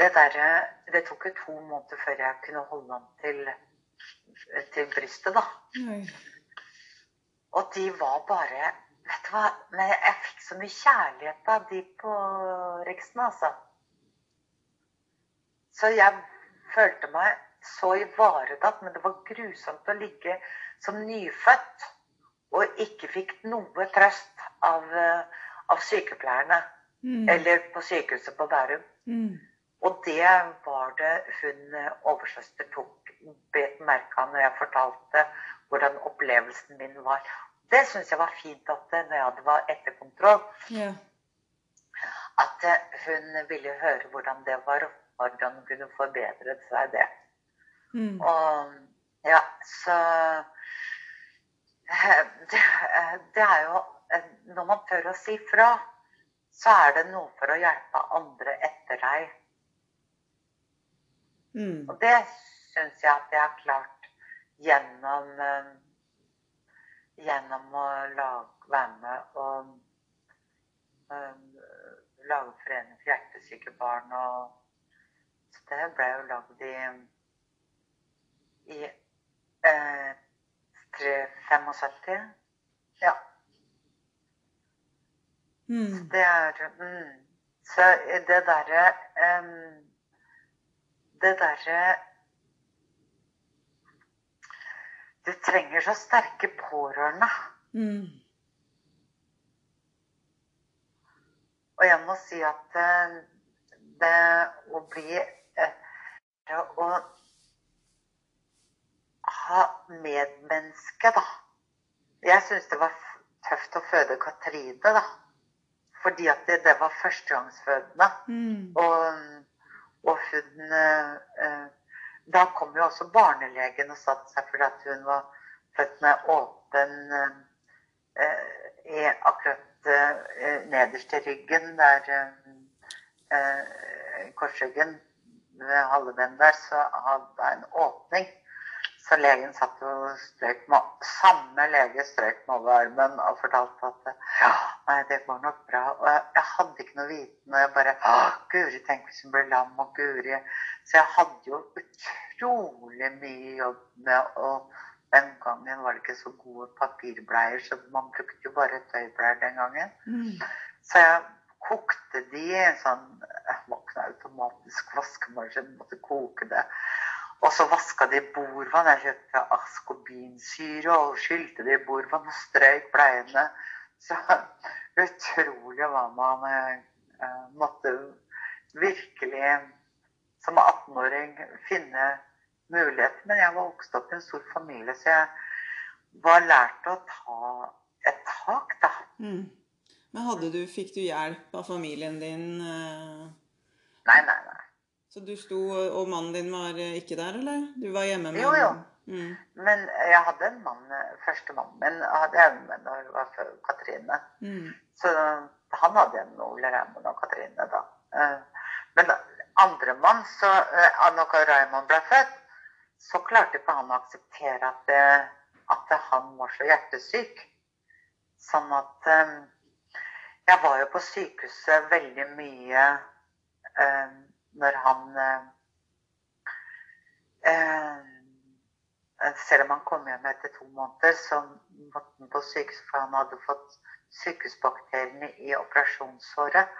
det derre Det tok jo to måneder før jeg kunne holde ham til, til brystet, da. Mm. Og de var bare Vet du hva? Men jeg fikk så mye kjærlighet av de på Riksen, altså. Så jeg følte meg så ivaretatt, men det var grusomt å ligge som nyfødt og ikke fikk noe trøst av, eh, av sykepleierne. Mm. Eller på sykehuset på Bærum. Mm. Og det var det hun eh, oversøster tok bet merke av når jeg fortalte hvordan opplevelsen min var. Det syns jeg var fint at eh, når jeg hadde var etterkontroll, Ja. at hun ville høre hvordan det var, og hvordan hun kunne forbedre seg det. Mm. Og ja, så det, eh, det er jo eh, Når man tør å si fra, så er det noe for å hjelpe andre etter deg. Mm. Og det syns jeg at jeg har klart gjennom eh, Gjennom å lage, være med og um, lage Forening for hjertesyke barn. Og så det ble jo lagd i i eh, 75. Ja. Mm. Det er mm. Så det derre um, Det derre Du trenger så sterke pårørende. Mm. Og jeg må si at det, det å bli eh, Å ha medmenneske, da. Jeg syns det var tøft å føde Katrine, da. Fordi at det, det var førstegangsfødende. Mm. Og, og hun eh, eh, Da kom jo også barnelegen og satte seg fordi at hun var født med åpen eh, eh, i akkurat eh, nederst i ryggen, der eh, eh, korsryggen ved halve den der, så hadde jeg en åpning. Så legen satt og strøk med Samme lege strøk med over armen og fortalte at ja, nei, det går nok bra. Og jeg, jeg hadde ikke noe viten. Og jeg bare Å, Guri, tenk hvis hun blir lam. Og Guri Så jeg hadde jo utrolig mye jobb med å Den gangen var det ikke så gode papirbleier, så man brukte jo bare tøybleier den gangen. Mm. Så jeg kokte de i en sånn Det var ikke automatisk vaskemaskin, måtte koke det. Og så vaska de bordvann. Jeg kjøpte askobinsyre og skylte det i bordvann og strøyk bleiene. Så utrolig hva man eh, måtte virkelig som 18-åring finne muligheter. Men jeg var vokst opp i en stor familie, så jeg var lært å ta et tak, da. Mm. Men du, fikk du hjelp av familien din? eh, Nei, nei, nei. Så du sto, og mannen din var eh, ikke der, eller? Du var hjemme med Jo, jo. Mm. Men jeg hadde en mann, første mannen min hadde jeg med når jeg var før Katrine. Mm. Så han hadde en Ole Raymond og Katrine da. Eh, Men andre mann, så eh, når Raymond ble født, så klarte ikke han å akseptere at, at han var så hjertesyk. Sånn at eh, Jeg var jo på sykehuset veldig mye eh, når han eh, eh, Selv om han kom hjem etter to måneder, så måtte han på sykehus, for han hadde fått sykehusbakteriene i operasjonssåret.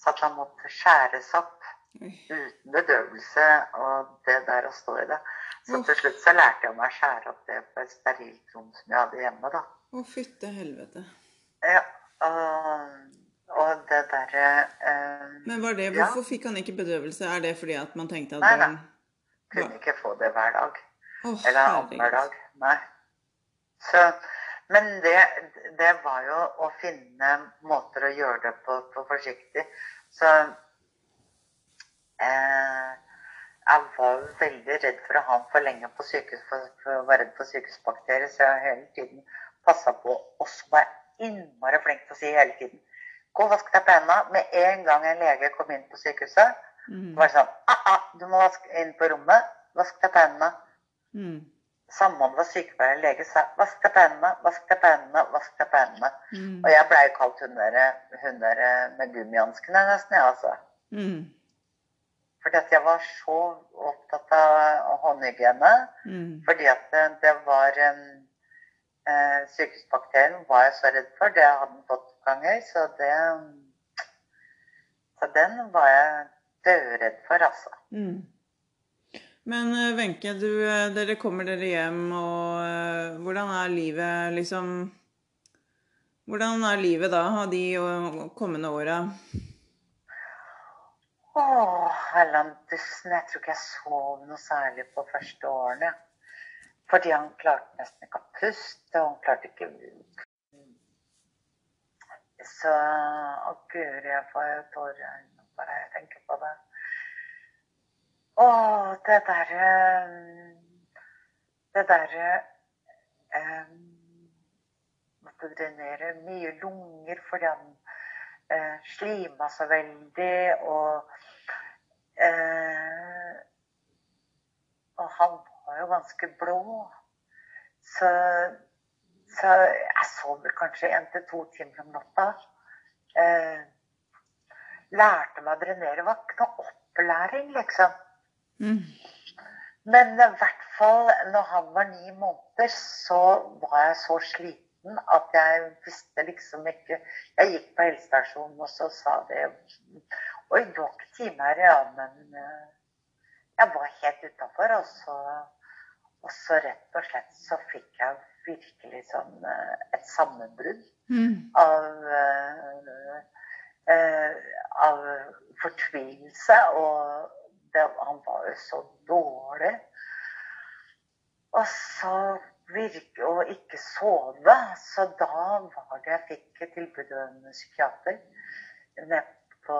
Så at han måtte skjæres opp uten bedøvelse og det der å stå i det. Så til slutt så lærte jeg meg å skjære opp det på et sterilt rom som jeg hadde hjemme, da. Å, fytte helvete. Ja, og, og det derre eh, Men var det, Ja. hvorfor fikk han ikke bedøvelse? Er det fordi at man tenkte at Nei, da. Kunne ikke få det hver dag. Oh, Eller annenhver dag. Nei. Så, men det, det var jo å finne måter å gjøre det på, på forsiktig. Så eh, jeg var veldig redd for å ha ham for lenge på sykehus, for, for å være redd for sykehusbakterier. Så jeg hele tiden passa på. Og så var jeg innmari flink til å si hele tiden og vask deg på hendene. Med en gang en lege kom inn på sykehuset, Mm. var sånn ah, ah, Du må vaske inn på rommet. Vask deg på hendene. Mm. Samboeren var sykepleier og lege sa vask deg på hendene, vask deg på hendene, vask deg på hendene. Mm. Og jeg blei kalt hun der, med gummihanskene nesten, jeg, altså. Mm. Fordi at jeg var så opptatt av håndhygiene. Mm. Fordi at det, det var um, eh, Sykehusbakterien var jeg så redd for. Det hadde den fått ganger. Så det Så den var jeg dødredd for, altså. Mm. Men eh, Wenche, eh, dere kommer dere hjem, og eh, hvordan er livet liksom Hvordan er livet da, av de kommende åra? Åh, Erlandsen, jeg tror ikke jeg sov noe særlig på første årene. Fordi han klarte nesten ikke å puste, og han klarte ikke Så Å, guri, jeg får tårer i øynene bare jeg tenker på det. Å, det derre Det derre um, Måtte drenere mye lunger fordi han uh, slima så veldig, og uh, Og han var jo ganske blå. Så, så jeg sov kanskje én til to timer om natta. Eh, lærte meg å drenere. Var ikke noe opplæring, liksom. Mm. Men i hvert fall når han var ni måneder, så var jeg så sliten at jeg visste liksom ikke Jeg gikk på helsestasjonen, og så sa de Oi, du har ikke time her, ja, men eh, Jeg var helt utafor, og så Og så rett og slett så fikk jeg virkelig sånn eh, et sammenbrudd Mm. av eh, eh, av fortvilelse. Og det, han var jo så dårlig. Og så virke og ikke sove. Så da var det jeg fikk et tilbud av en psykiater nede på,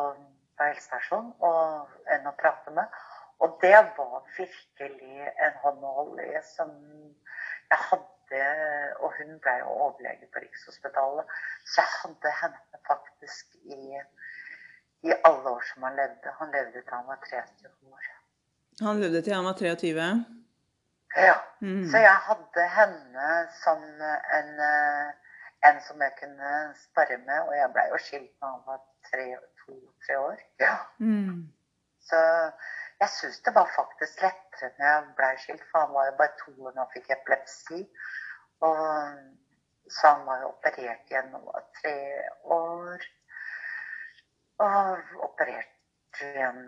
på helsestasjonen og en å prate med. Og det var virkelig en hånd å holde i som jeg hadde Og hun ble jo overlege på Rikshospitalet, så jeg hadde henne faktisk i, i alle år som han levde. Han levde til han var 23 år. Han levde til han var 23. Ja. Mm. Så jeg hadde henne som en, eh, en som jeg kunne spare med, og jeg blei jo skilt da han var to-tre år. Ja. Mm. Så jeg syns det var faktisk lettere når jeg ble skilt, for han var jo bare to år da han fikk epilepsi. Og så han var jo operert var tre år. Og operert igjen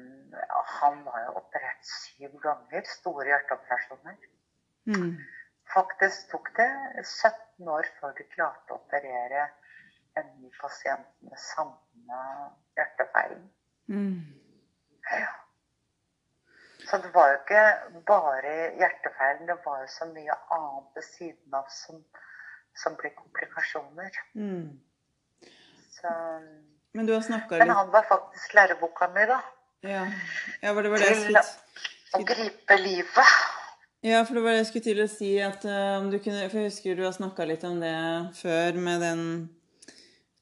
Han var jo operert syv ganger. Store hjerteoperasjoner. Mm. Faktisk tok det 17 år før de klarte å operere en ny pasient med samme hjertefeilen. Mm. Ja. Så det var jo ikke bare hjertefeilen, det var jo så mye annet ved siden av som, som ble komplikasjoner. Mm. Så, Men du har snakka men han var faktisk læreboka mi, da. Ja, ja det var det jeg skulle Til å gripe livet. Ja, for det var det jeg skulle til å si at eh, om du kunne For jeg husker du har snakka litt om det før med den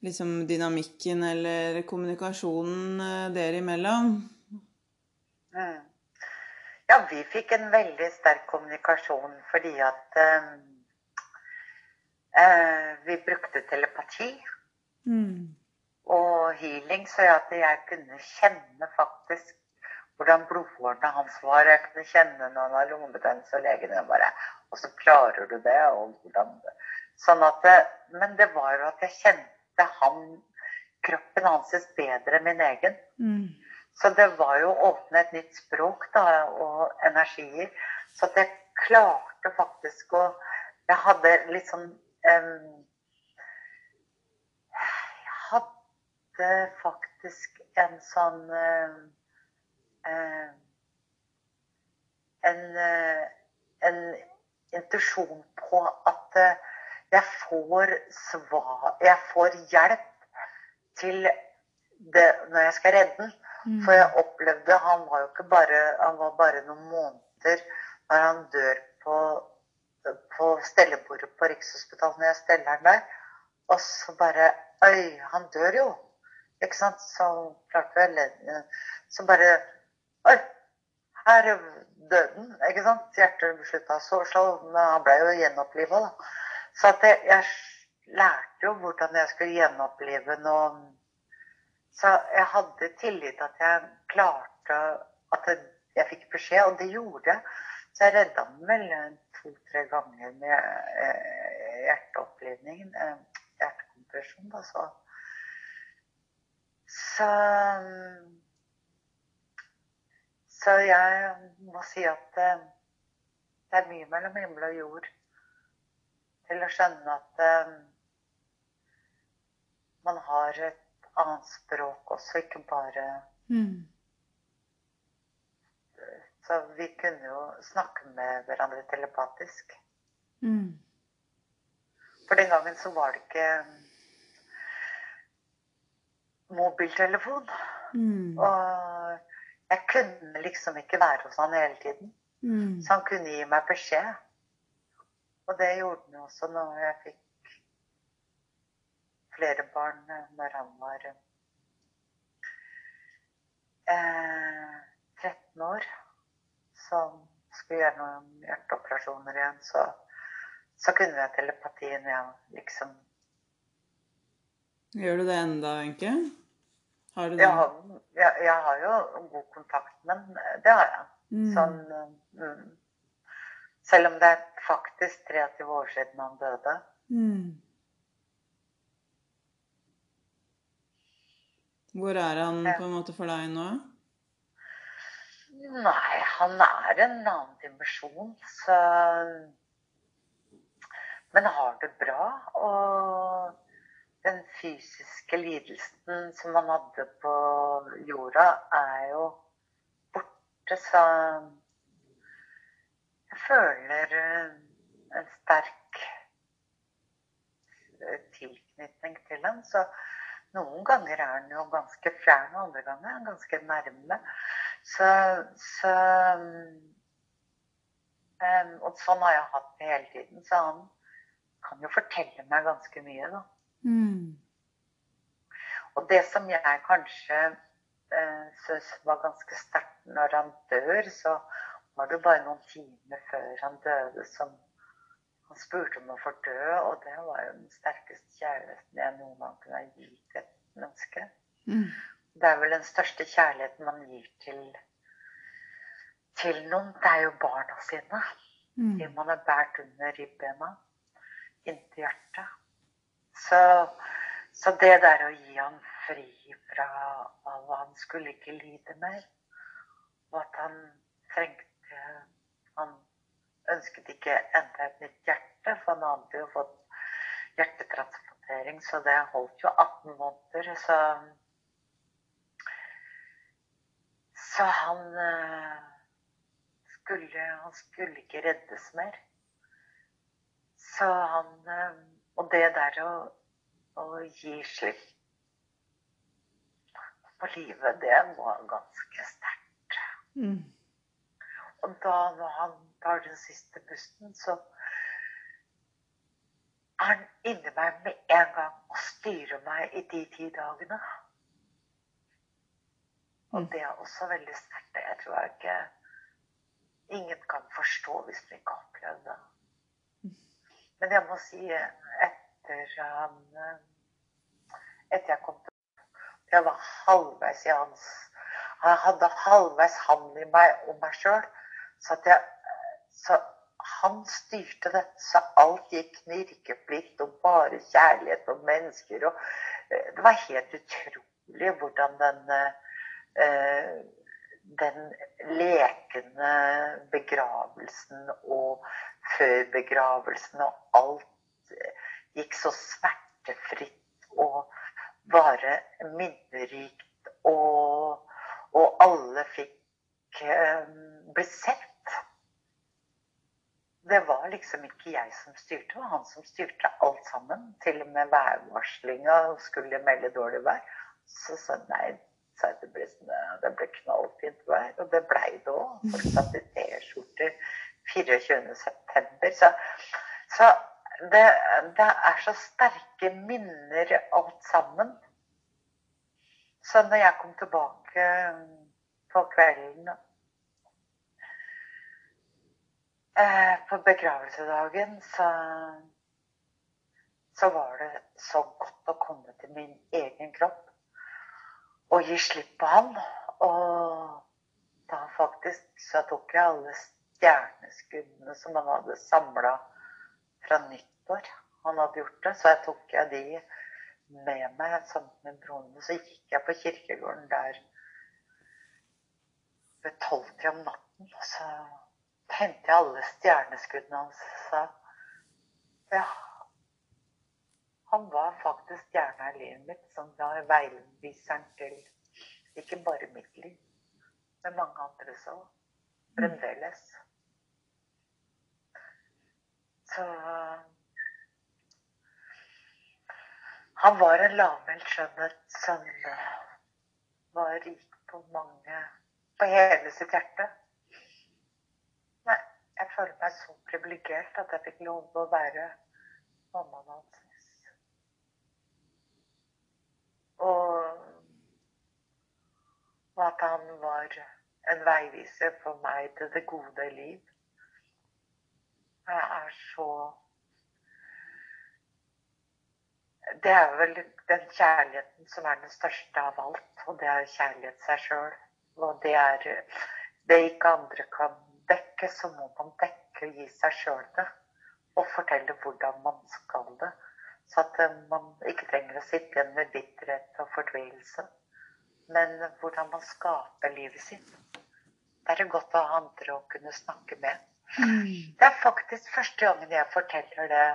liksom dynamikken eller kommunikasjonen eh, dere imellom. Mm. Ja, vi fikk en veldig sterk kommunikasjon fordi at eh, eh, vi brukte telepati Mm. og healing, så at jeg kunne kjenne faktisk hvordan blodårene hans var. Jeg kunne kjenne når han har lungebetennelse, og legene bare Og så klarer du det, og hvordan Sånn at det, Men det var jo at jeg kjente han kroppen hans bedre enn min egen. Mm. Så det var jo å åpne et nytt språk da, og energier. Så at jeg klarte faktisk å Jeg hadde litt sånn um, Jeg hadde faktisk en sånn em, em, En eh, en intuisjon på at eh, jeg får svar Jeg får hjelp til det når jeg skal redde den. Mm. For jeg opplevde Han var jo ikke bare Han var bare noen måneder når han dør på, på stellebordet på Rikshospitalet, når jeg steller han der. Og så bare Oi, han dør jo. Ikke sant? Så klarte jeg. Så bare Oi, her døde han. Ikke sant? Hjertet slutta så slå, men han ble jo gjenoppliva, da. Så at jeg, jeg lærte jo hvordan jeg skulle gjenopplive noe så jeg hadde tillit at jeg klarte at jeg, jeg fikk beskjed, og det gjorde jeg. Så jeg redda den vel to-tre ganger med eh, hjerteopplivningen. Eh, hjertekompresjon, da, så Så Så jeg må si at eh, det er mye mellom himmel og jord til å skjønne at eh, man har et annet språk også, ikke bare Mm. Så vi kunne jo snakke med hverandre telepatisk. Mm. For den gangen så var det ikke mobiltelefon. Mm. Og jeg kunne liksom ikke være hos han hele tiden. Mm. Så han kunne gi meg beskjed. Og det gjorde han også når jeg fikk flere barn eh, når han var eh, 13 år. Som skulle gjøre noen hjerteoperasjoner igjen. Så, så kunne jeg telepatien, igjen, liksom. Gjør du det enda, Wenche? Har du det? Jeg har, jeg, jeg har jo god kontakt, men det har jeg. Mm. Sånn, mm. Selv om det er faktisk 23 år siden han døde. Mm. Hvor er han på en måte for deg nå? Nei, han er en annen dimensjon, så Men har det bra. Og den fysiske lidelsen som han hadde på jorda, er jo borte, så jeg føler en sterk tilknytning til ham. Så noen ganger er han jo ganske fjern, og andre ganger er han ganske nærme. Så, så um, Og sånn har jeg hatt det hele tiden. Så han kan jo fortelle meg ganske mye, da. Mm. Og det som jeg kanskje uh, syns var ganske sterkt når han dør, så var det bare noen timer før han døde som han spurte om å få dø, og det var jo den sterkeste kjærligheten jeg noen gang kunne ha gitt et menneske. Mm. Det er vel den største kjærligheten man gir til, til noen. Det er jo barna sine. Mm. De man har båret under ribbena inntil hjertet. Så, så det der å gi han fri fra at Han skulle ikke lide mer. Og at han trengte Han ønsket ikke enda et nytt hjerte, for han hadde jo fått hjertetransplantering, så det holdt jo 18 måneder. Så, så han eh, skulle, han skulle ikke reddes mer. Så han eh, Og det der å, å gi slipp på livet, det var ganske sterkt. Mm. Og da når han tar den siste pusten, så er han inni meg med en gang og styrer meg i de ti dagene. Og det er også veldig sterkt. Jeg tror jeg ikke Ingen kan forstå hvis de ikke har opplevd det. Men jeg må si, etter han Etter jeg kom til Jeg var halvveis i hans Jeg hadde halvveis han i meg og meg sjøl. Så, at jeg, så han styrte dette så alt gikk knirkefritt og bare kjærlighet og mennesker. Og, eh, det var helt utrolig hvordan den, eh, den lekende begravelsen og før begravelsen og alt eh, gikk så smertefritt og bare minnerikt. Og, og alle fikk bli sett det var liksom ikke jeg som styrte, det var han som styrte alt sammen. Til og med værvarslinga skulle melde dårlig vær. Så sa nei, sa jeg til brystene, det ble knallfint vær. Og det blei det òg. Folk satt i T-skjorter 24.9. Så, så det, det er så sterke minner alt sammen. Så når jeg kom tilbake på kvelden Eh, på begravelsedagen så, så var det så godt å komme til min egen kropp og gi slipp på han. Og da faktisk så tok jeg alle stjerneskuddene som han hadde samla fra nyttår. Han hadde gjort det, så jeg tok jeg de med meg sammen med broren min. Så gikk jeg på kirkegården der ved tolvtida om natten. og så hentet jeg alle stjerneskuddene hans sa ja, han var faktisk stjerna i livet mitt, som var veiviseren til ikke bare mitt liv, men mange andres òg. Fremdeles. Så Han var en lavmælt skjønnhet som var rik på mange På hele sitt hjerte. Jeg føler meg så privilegert at jeg fikk lov å være mammaen hans. Og, og at han var en veiviser for meg til det gode liv. Jeg er så Det er vel den kjærligheten som er den største av alt. Og det er kjærlighet seg sjøl. Og det er det ikke andre kan dekke, så må man dekke og gi seg sjøl det. Og fortelle hvordan man skal det. Så at eh, man ikke trenger å sitte igjen med bitterhet og fortvilelse. Men hvordan man skaper livet sitt. Det er det godt å ha andre å kunne snakke med. Det er faktisk første gangen jeg forteller det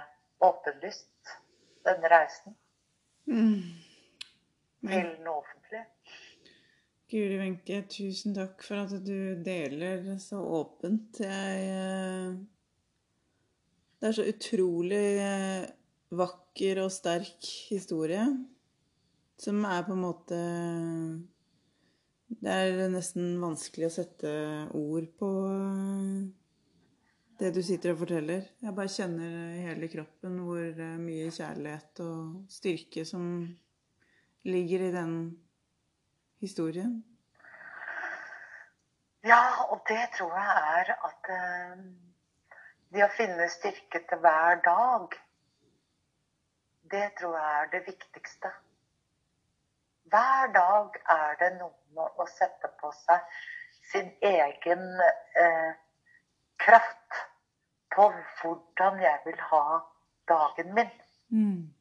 åpenlyst, denne reisen, Mm. til den offentlige. Guri Wenche, tusen takk for at du deler så åpent. Jeg eh, Det er så utrolig eh, vakker og sterk historie. Som er på en måte Det er nesten vanskelig å sette ord på eh, det du sitter og forteller. Jeg bare kjenner i hele kroppen hvor mye kjærlighet og styrke som ligger i den historien. Ja, og det tror jeg er at eh, det å finne styrke til hver dag, det tror jeg er det viktigste. Hver dag er det noe med å sette på seg sin egen eh, kraft på hvordan jeg vil ha dagen min. Mm.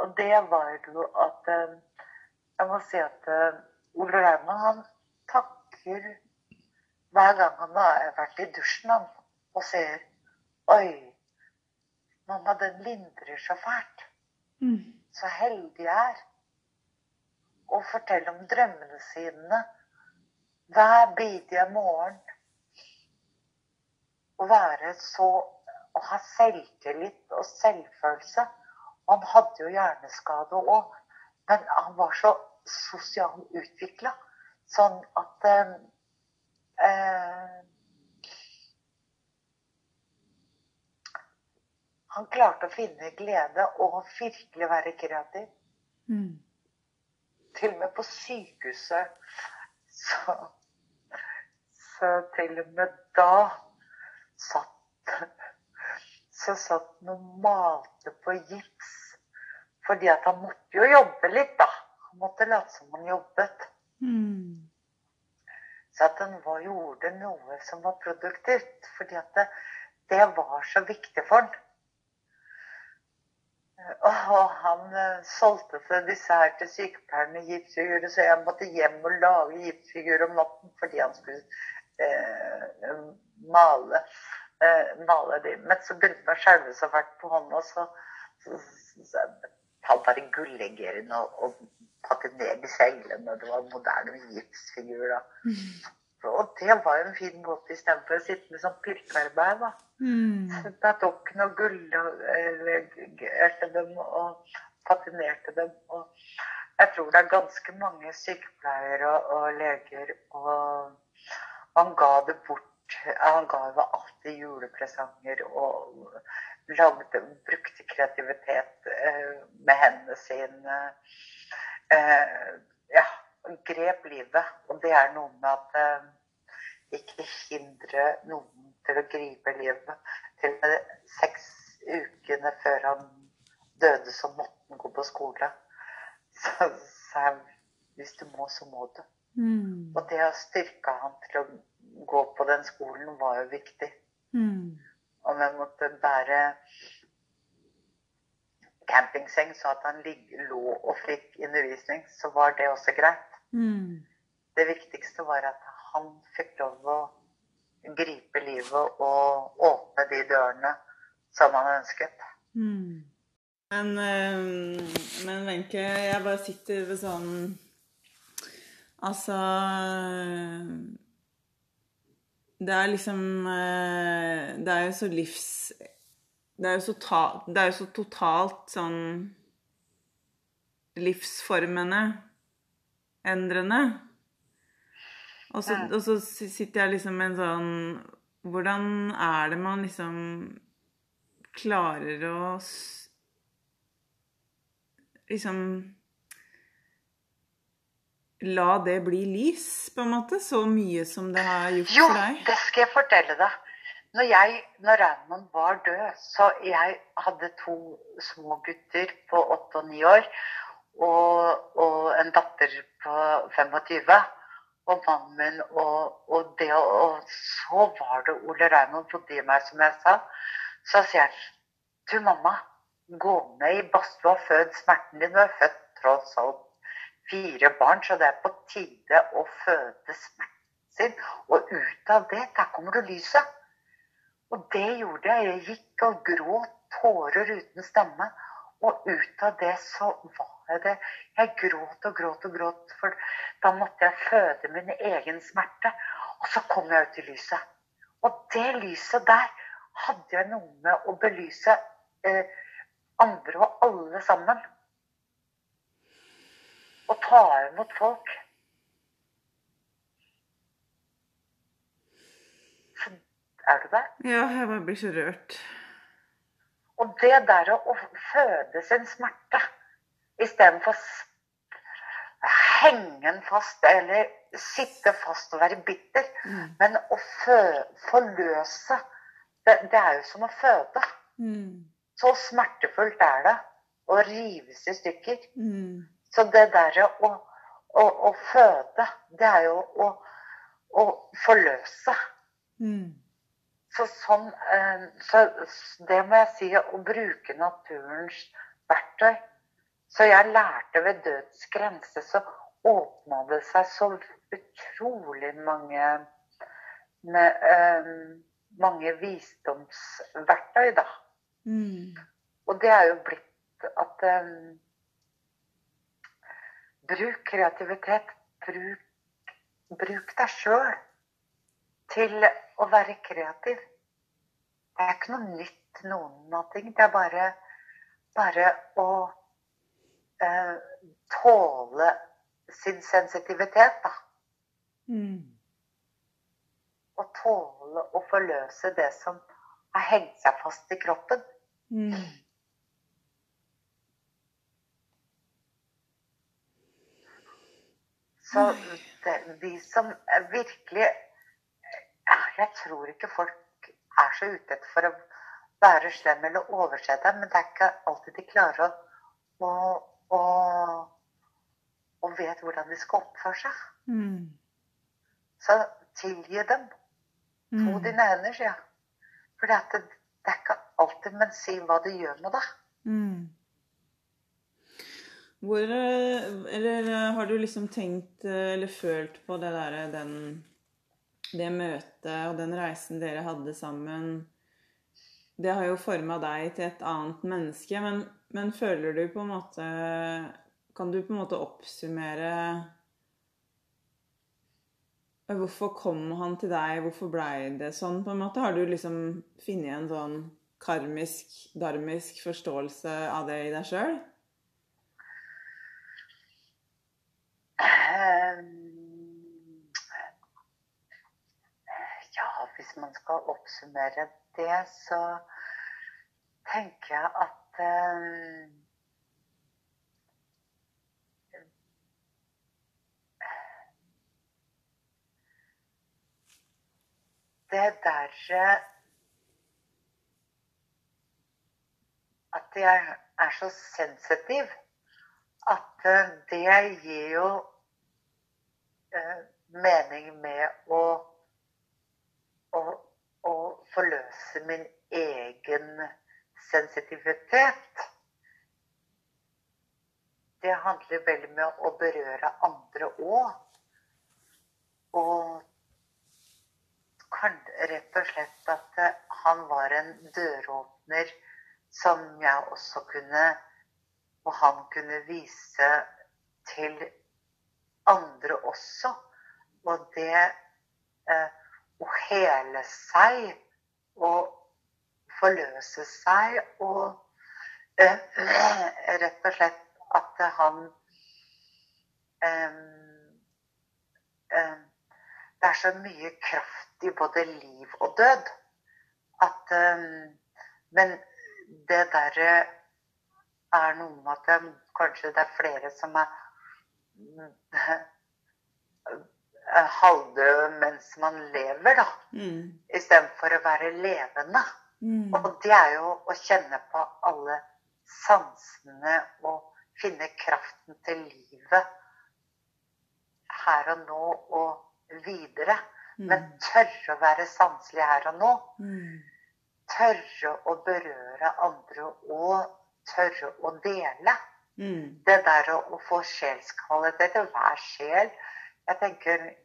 Og det var jo at eh, Jeg må si at eh, Ole Reimann han takker hver gang han har vært i dusjen han, og ser Oi, mamma, den lindrer så fælt. Mm. Så heldig jeg er. Og fortelle om drømmene sine hver bidige morgen. Å være så Å ha selvtillit og selvfølelse. Han hadde jo hjerneskade òg, men han var så sosialt utvikla. Sånn at eh, eh, Han klarte å finne glede og virkelig være kreativ. Mm. Til og med på sykehuset så, så til og med da satt Så satt han og malte på gips. Fordi at han måtte jo jobbe litt, da. Han måtte late som han jobbet. Mm. Så at han var, gjorde noe som var produktivt. Fordi at det, det var så viktig for han. Og han eh, solgte til disse her til sykepleierne gipsfigurer, så jeg måtte hjem og lage gipsfigurer om natten fordi han skulle eh, male, eh, male de. Men så begynte han å skjelve så fælt på hånda, så, så, så, så han bare gullegere og, og patinere disse englene. Det var moderne gipsfigurer da. Og det var en fin måte istedenfor å sitte med sånn pirkearbeid, da. Mm. Jeg tok og gullerte dem og patinerte dem. Og jeg tror det er ganske mange sykepleiere og, og leger og han ga det bort. Han ga jo alltid julepresanger og lagde, brukte kreativitet eh, med hendene sine. Eh, ja, grep livet. Og det er noe med at eh, ikke hindre noen til å gripe livet. Til og med seks ukene før han døde, så måtte han gå på skole. Så jeg hvis du må, så må du. Mm. Og det å styrke han til å gå på den skolen var jo viktig. Mm. Og vi måtte bære campingseng så at han lig- lå og fikk undervisning, så var det også greit. Mm. Det viktigste var at han fikk lov å gripe livet og åpne de dørene som han ønsket. Mm. Men, eh, men Wenche, jeg bare sitter ved sånn Altså Det er liksom eh, Det er jo så livs... Det er jo så, ta, det er jo så totalt sånn livsformende endrende. Og så, og så sitter jeg liksom med en sånn Hvordan er det man liksom klarer å liksom La det bli lys, på en måte? Så mye som det har gjort Jo, for deg? Jo, det skal jeg fortelle deg. Når, jeg, når Raymond var død, så jeg hadde to små gutter på åtte og ni år. Og, og en datter på 25. Og mannen min. Og, og, det, og så var det Ole Raymond bodde i meg, som jeg sa. Så sier jeg Du, mamma, gå ned i badstua, fød smerten din. Du er født tross alt fire barn, så det er på tide å føde smerten sin. Og ut av det, der kommer du lyset. Og det gjorde jeg. Jeg gikk og gråt tårer uten stemme. Og ut av det så var jeg det. Jeg gråt og gråt og gråt, for da måtte jeg føde min egen smerte. Og så kom jeg ut i lyset. Og det lyset der hadde jeg noe med å belyse eh, andre og alle sammen. Og ta imot folk. Så er du der? Ja, jeg bare blir så rørt. Og det der å, føde sin smerte istedenfor henge den fast eller sitte fast og være bitter. Mm. Men å forløse, det, det er jo som å føde. Mm. Så smertefullt er det å rives i stykker. Mm. Så det derre å, å, å føde, det er jo å, å forløse. Mm. Så sånn eh, Så det må jeg si, å bruke naturens verktøy. Så jeg lærte ved dødens grense, så åpna det seg så utrolig mange med, eh, mange visdomsverktøy, da. Mm. Og det er jo blitt at eh, Bruk kreativitet. Bruk, bruk deg sjøl til å være kreativ. Det er ikke noe nytt noen av ting. Det er bare, bare å eh, tåle sin sensitivitet, da. Mm. Å tåle å forløse det som har hengt seg fast i kroppen. Mm. Så det, de som virkelig Jeg tror ikke folk er så ute etter for å være slem eller overse dem, men det er ikke alltid de klarer å, å, å, å vet hvordan de skal oppføre seg. Mm. Så tilgi dem. Mm. dine hender, sier jeg. For det, det, det er ikke alltid, men si hva det gjør med deg. Mm. Hvor eh, Eller eh, har du liksom tenkt eh, eller følt på det derre den Det møtet og den reisen dere hadde sammen Det har jo forma deg til et annet menneske, men, men føler du på en måte Kan du på en måte oppsummere Hvorfor kom han til deg? Hvorfor blei det sånn? på en måte? Har du liksom funnet en sånn karmisk, darmisk forståelse av det i deg sjøl? Ehm, Ja, man skal oppsummere det, så tenker jeg at eh, Det derre At jeg er så sensitiv at eh, det gir jo eh, mening med å, å, å forløse min egen sensitivitet. Det handler vel med å berøre andre òg. Og kan, rett og slett at eh, han var en døråpner som jeg også kunne Og han kunne vise til andre også. Og det eh, å hele seg og forløse seg og øh, rett og slett at han øh, øh, Det er så mye kraft i både liv og død at Men det derre er noe med at kanskje det er flere som er er halvdøde mens man lever, da. Mm. Istedenfor å være levende. Mm. Og det er jo å kjenne på alle sansene og finne kraften til livet her og nå og videre. Men tørre å være sanselig her og nå. Mm. Tørre å berøre andre og tørre å dele. Mm. Det der å, å få sjelskvalitet til hver sjel Jeg tenker eh,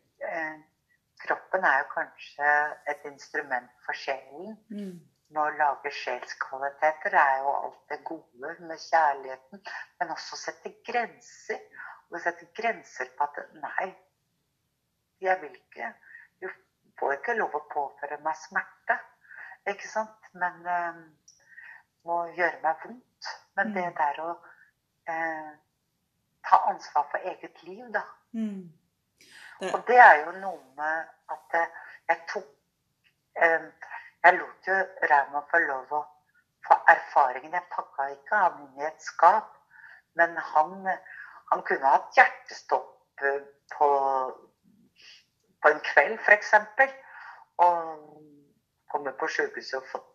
Kroppen er jo kanskje et instrument for sjelen. Mm. Å lage sjelskvaliteter er jo alt det gode med kjærligheten. Men også sette grenser. Og sette grenser på at Nei, jeg vil ikke Du får ikke lov å påføre meg smerte. Ikke sant? Men eh, må gjøre meg vondt. Men det der å eh, ta ansvar for eget liv, da. Mm. Det, Og det er jo noe med at jeg tok eh, Jeg lot jo Rauma få lov å få erfaringen. Jeg pakka ikke han inn i et skap. Men han, han kunne hatt hjertestopp eh, på på en kveld, f.eks. Og kommet på sykehuset og fått,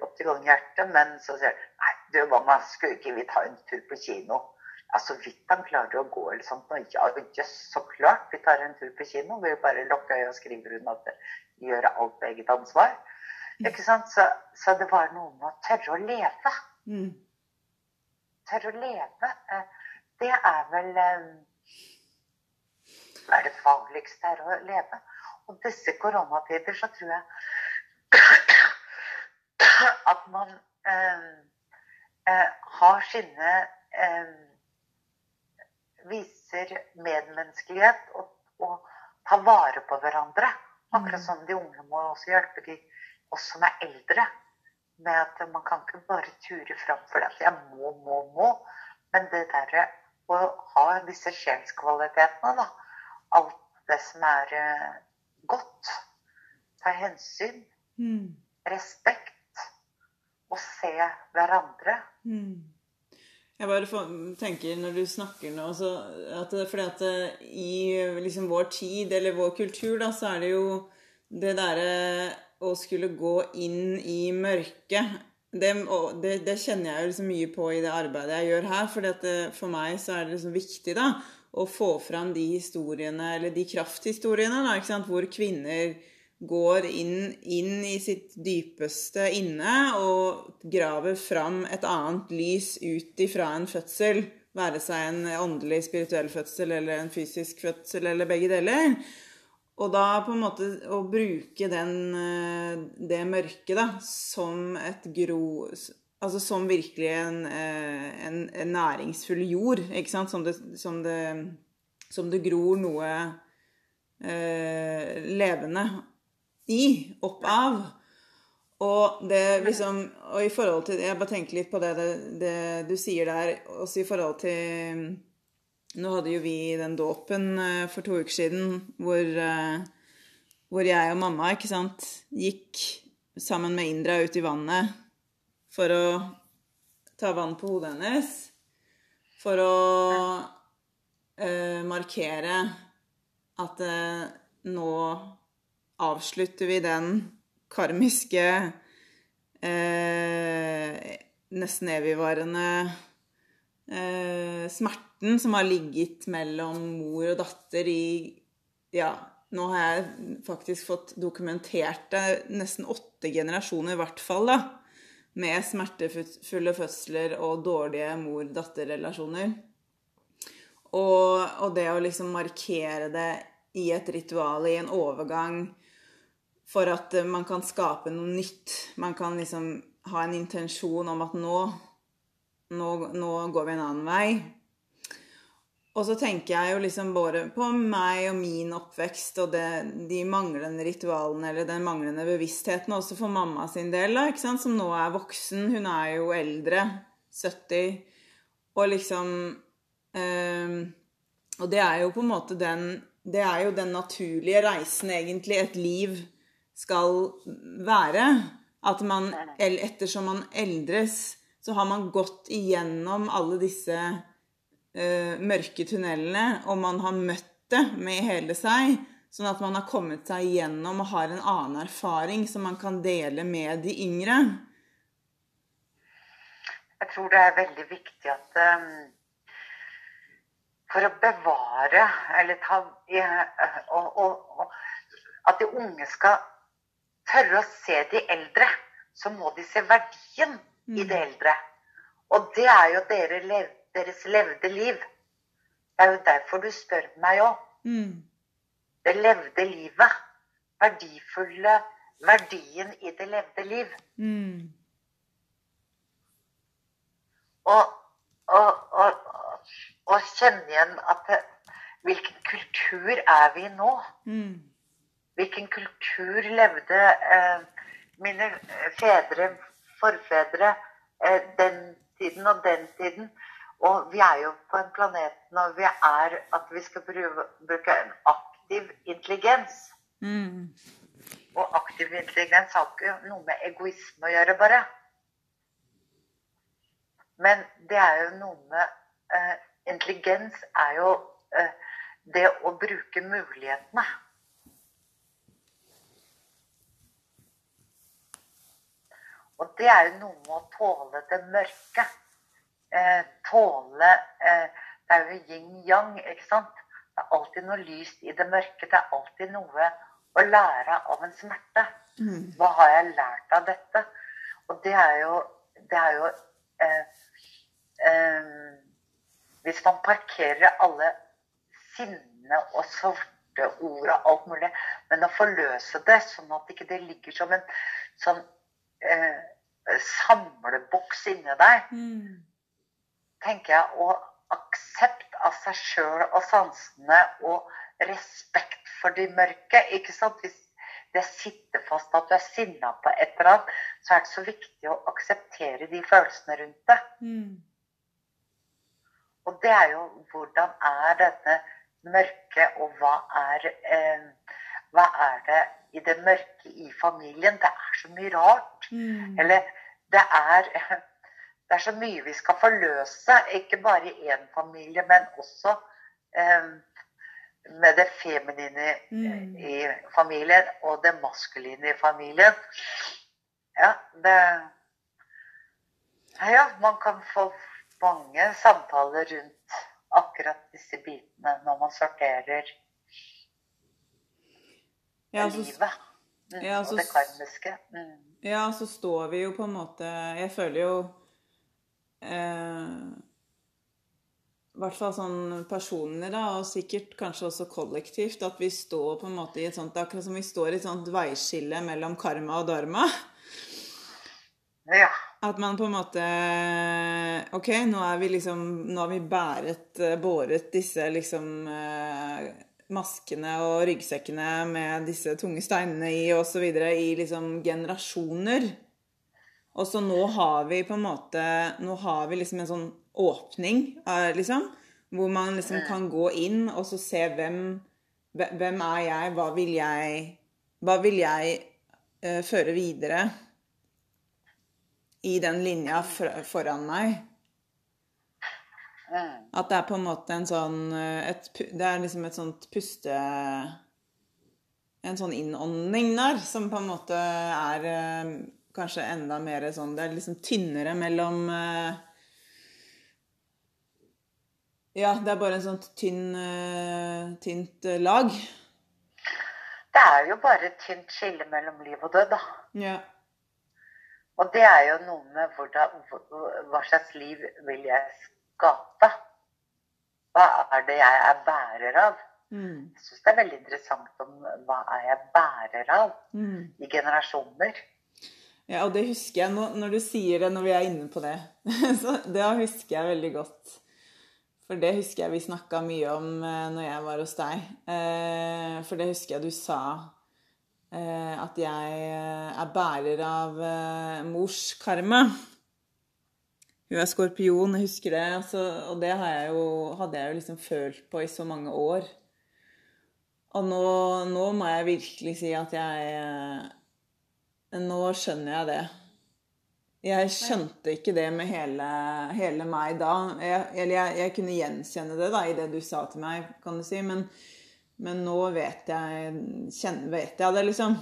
fått i gang hjertet, men så sier han nei, du mamma, skulle ikke vi ta en tur på kino? Ja, så vidt han klarer å gå eller sånt. Og ja, jøss, så klart vi tar en tur på kino. Vi bare lukker øya og skriver under at vi gjør alt på eget ansvar. Ikke sant? Så, så det var noe med å tørre å leve. Mm. Tørre å leve. eh, Det er vel eh, Hva er det farligste her å leve? Og disse koronatider så tror jeg at man eh, eh, har sine eh, Viser medmenneskelighet og, og tar vare på hverandre. Akkurat som de unge må også hjelpe de oss som er eldre. Med at man kan ikke bare ture fram for at jeg må, må, må. Men det derre å ha disse sjelskvalitetene, da. Alt det som er eh, godt. Ta hensyn. Mm. Respekt. Og se hverandre. Mm. Jeg bare tenker når du snakker nå så at det, Fordi at det, i liksom vår tid, eller vår kultur, da, så er det jo det derre å skulle gå inn i mørket det, det, det kjenner jeg jo liksom mye på i det arbeidet jeg gjør her. For for meg så er det liksom viktig da, å få fram de historiene, eller de krafthistoriene, da, hvor kvinner går inn, inn i sitt dypeste inne og graver fram et annet lys ut ifra en fødsel. Være seg en åndelig, spirituell fødsel eller en fysisk fødsel eller begge deler. Og da på en måte å bruke den, eh, det mørket da, som et gro... Altså som virkelig en, eh, en, en næringsfull jord, ikke sant? Som det, som det, som det gror noe eh, levende i, opp av. Og det liksom Og i forhold til Jeg bare tenker litt på det, det, det du sier der, også i forhold til Nå hadde jo vi den dåpen eh, for to uker siden hvor, eh, hvor jeg og mamma, ikke sant, gikk sammen med Indra ut i vannet for å ta vann på hodet hennes. For å eh, markere at eh, nå avslutter vi den karmiske, eh, nesten evigvarende eh, smerten som har ligget mellom mor og datter i Ja, nå har jeg faktisk fått dokumentert det nesten åtte generasjoner, i hvert fall, da. Med smertefulle fødsler og dårlige mor-datter-relasjoner. Og, og det å liksom markere det i et ritual, i en overgang, for at eh, man kan skape noe nytt. Man kan liksom ha en intensjon om at nå, nå, nå går vi en annen vei. Og så tenker jeg jo liksom både på meg og min oppvekst og det, de manglende ritualene eller den manglende bevisstheten også for mamma sin del, da, ikke sant? som nå er voksen. Hun er jo eldre. 70. Og liksom øh, Og det er jo på en måte den Det er jo den naturlige reisen egentlig et liv skal være. At man, ettersom man eldres, så har man gått igjennom alle disse uh, mørke tunnelene, og man har møtt det med hele seg, sånn at man har kommet seg igjennom og har en annen erfaring som man kan dele med de yngre. Jeg tror det er veldig viktig at um, for å bevare eller ta eh, og, og, og At de unge skal tørre å se de eldre, så må de se verdien i de eldre. Og det er jo deres levde liv. Det er jo derfor du spør meg òg. Mm. Det levde livet. Verdifulle verdien i det levde liv. Mm. og, og, og, og kjenne igjen at det, hvilken kultur er vi i nå? Mm. Hvilken kultur levde eh, mine fedre, forfedre, eh, den tiden og den tiden? Og vi er jo på en planet når vi er at vi skal bruke, bruke en aktiv intelligens. Mm. Og aktiv intelligens har ikke noe med egoisme å gjøre, bare. Men det er jo noe med eh, Intelligens er jo eh, det å bruke mulighetene. Og det er jo noe med å tåle det mørke. Eh, tåle eh, Det er jo yin-yang, ikke sant? Det er alltid noe lyst i det mørke. Det er alltid noe å lære av en smerte. Hva har jeg lært av dette? Og det er jo, det er jo eh, eh, Hvis man parkerer alle sinne og sorte ord og alt mulig, men å forløse det sånn at ikke det ligger som en sånn eh, samleboks inni deg, tenker jeg, og aksept av seg sjøl og sansene og respekt for de mørke. ikke sant? Hvis det sitter fast at du er sinna på et eller annet, så er det så viktig å akseptere de følelsene rundt det. Og det er jo hvordan er dette mørket, og hva er, eh, hva er det i det mørke i familien? Det er så mye rart. Eller det er, det er så mye vi skal forløse, ikke bare i én familie, men også eh, med det feminine Mm. i familien og det maskuline i familien. Ja, det Ja, man kan få mange samtaler rundt akkurat disse bitene når man sorterer Ja, så, livet. Mm, ja, så- og det karmiske. Mm. ja, så står vi jo på en måte Jeg føler jo eh, I hvert fall sånn personlig, da, og sikkert kanskje også kollektivt, at vi står på en måte i et sånt Akkurat som vi står i et sånt veiskille mellom karma og dharma. Ja. At man på en måte Ok, nå er vi liksom Nå har vi bæret, båret disse liksom eh, maskene og ryggsekkene med disse tunge steinene i videre i liksom generasjoner. Og så nå har vi på en måte Nå har vi liksom en sånn åpning, eh, liksom. Hvor man liksom kan gå inn og så se hvem Hvem er jeg? Hva vil jeg Hva vil jeg uh, føre videre? i den linja for, foran meg. At det er på en måte en sånn eh, et, Det er liksom et sånt puste En sånn innånding der, som på en måte er eh, kanskje enda mer sånn Det er liksom tynnere mellom eh, Ja, det er bare en sånn tynn, tynt lag. Det er jo bare et tynt skille mellom liv og død, da. Ja. Og det er jo noe med hvordan, hva slags liv vil jeg skape? Hva er det jeg er bærer av? Mm. Jeg syns det er veldig interessant om hva er jeg bærer av Mm. i generasjoner. Ja, og det husker jeg nå, når du sier det, når vi er inne på det. Så det husker jeg veldig godt. For det husker jeg vi snakka mye om eh, når jeg var hos deg. Eh, for det husker jeg du sa eh, at jeg er bærer av mors karma. Hun er skorpion, jeg husker det. Altså, og det jeg jo, hadde jeg jo liksom følt på i så mange år. Og nå, nå må jeg virkelig si at jeg eh, nå skjønner jeg det. Jeg skjønte ikke det med hele, hele meg da. Jeg, eller jeg, jeg kunne gjenkjenne det da, i det du sa til meg, kan du si. Men, men nå vet jeg, kjenner, vet jeg det, liksom.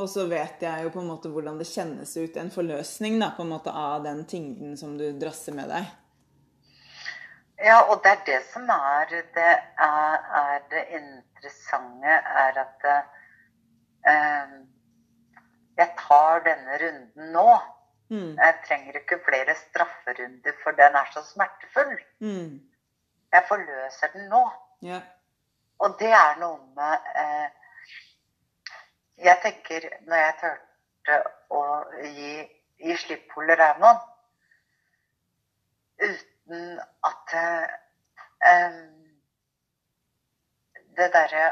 Og så vet jeg jo på en måte hvordan det kjennes ut. En forløsning da, på en måte av den tyngden som du drasser med deg. Ja, og det er det som er det, er, er det interessante, er at eh, jeg tar denne runden nå. Mm. Jeg trenger ikke flere strafferunder, for den er så smertefull. Mm. Jeg forløser den nå. Yeah. Og det er noe med eh, Jeg tenker, når jeg turte å gi, gi slipp på Raymond uten at eh, Det derre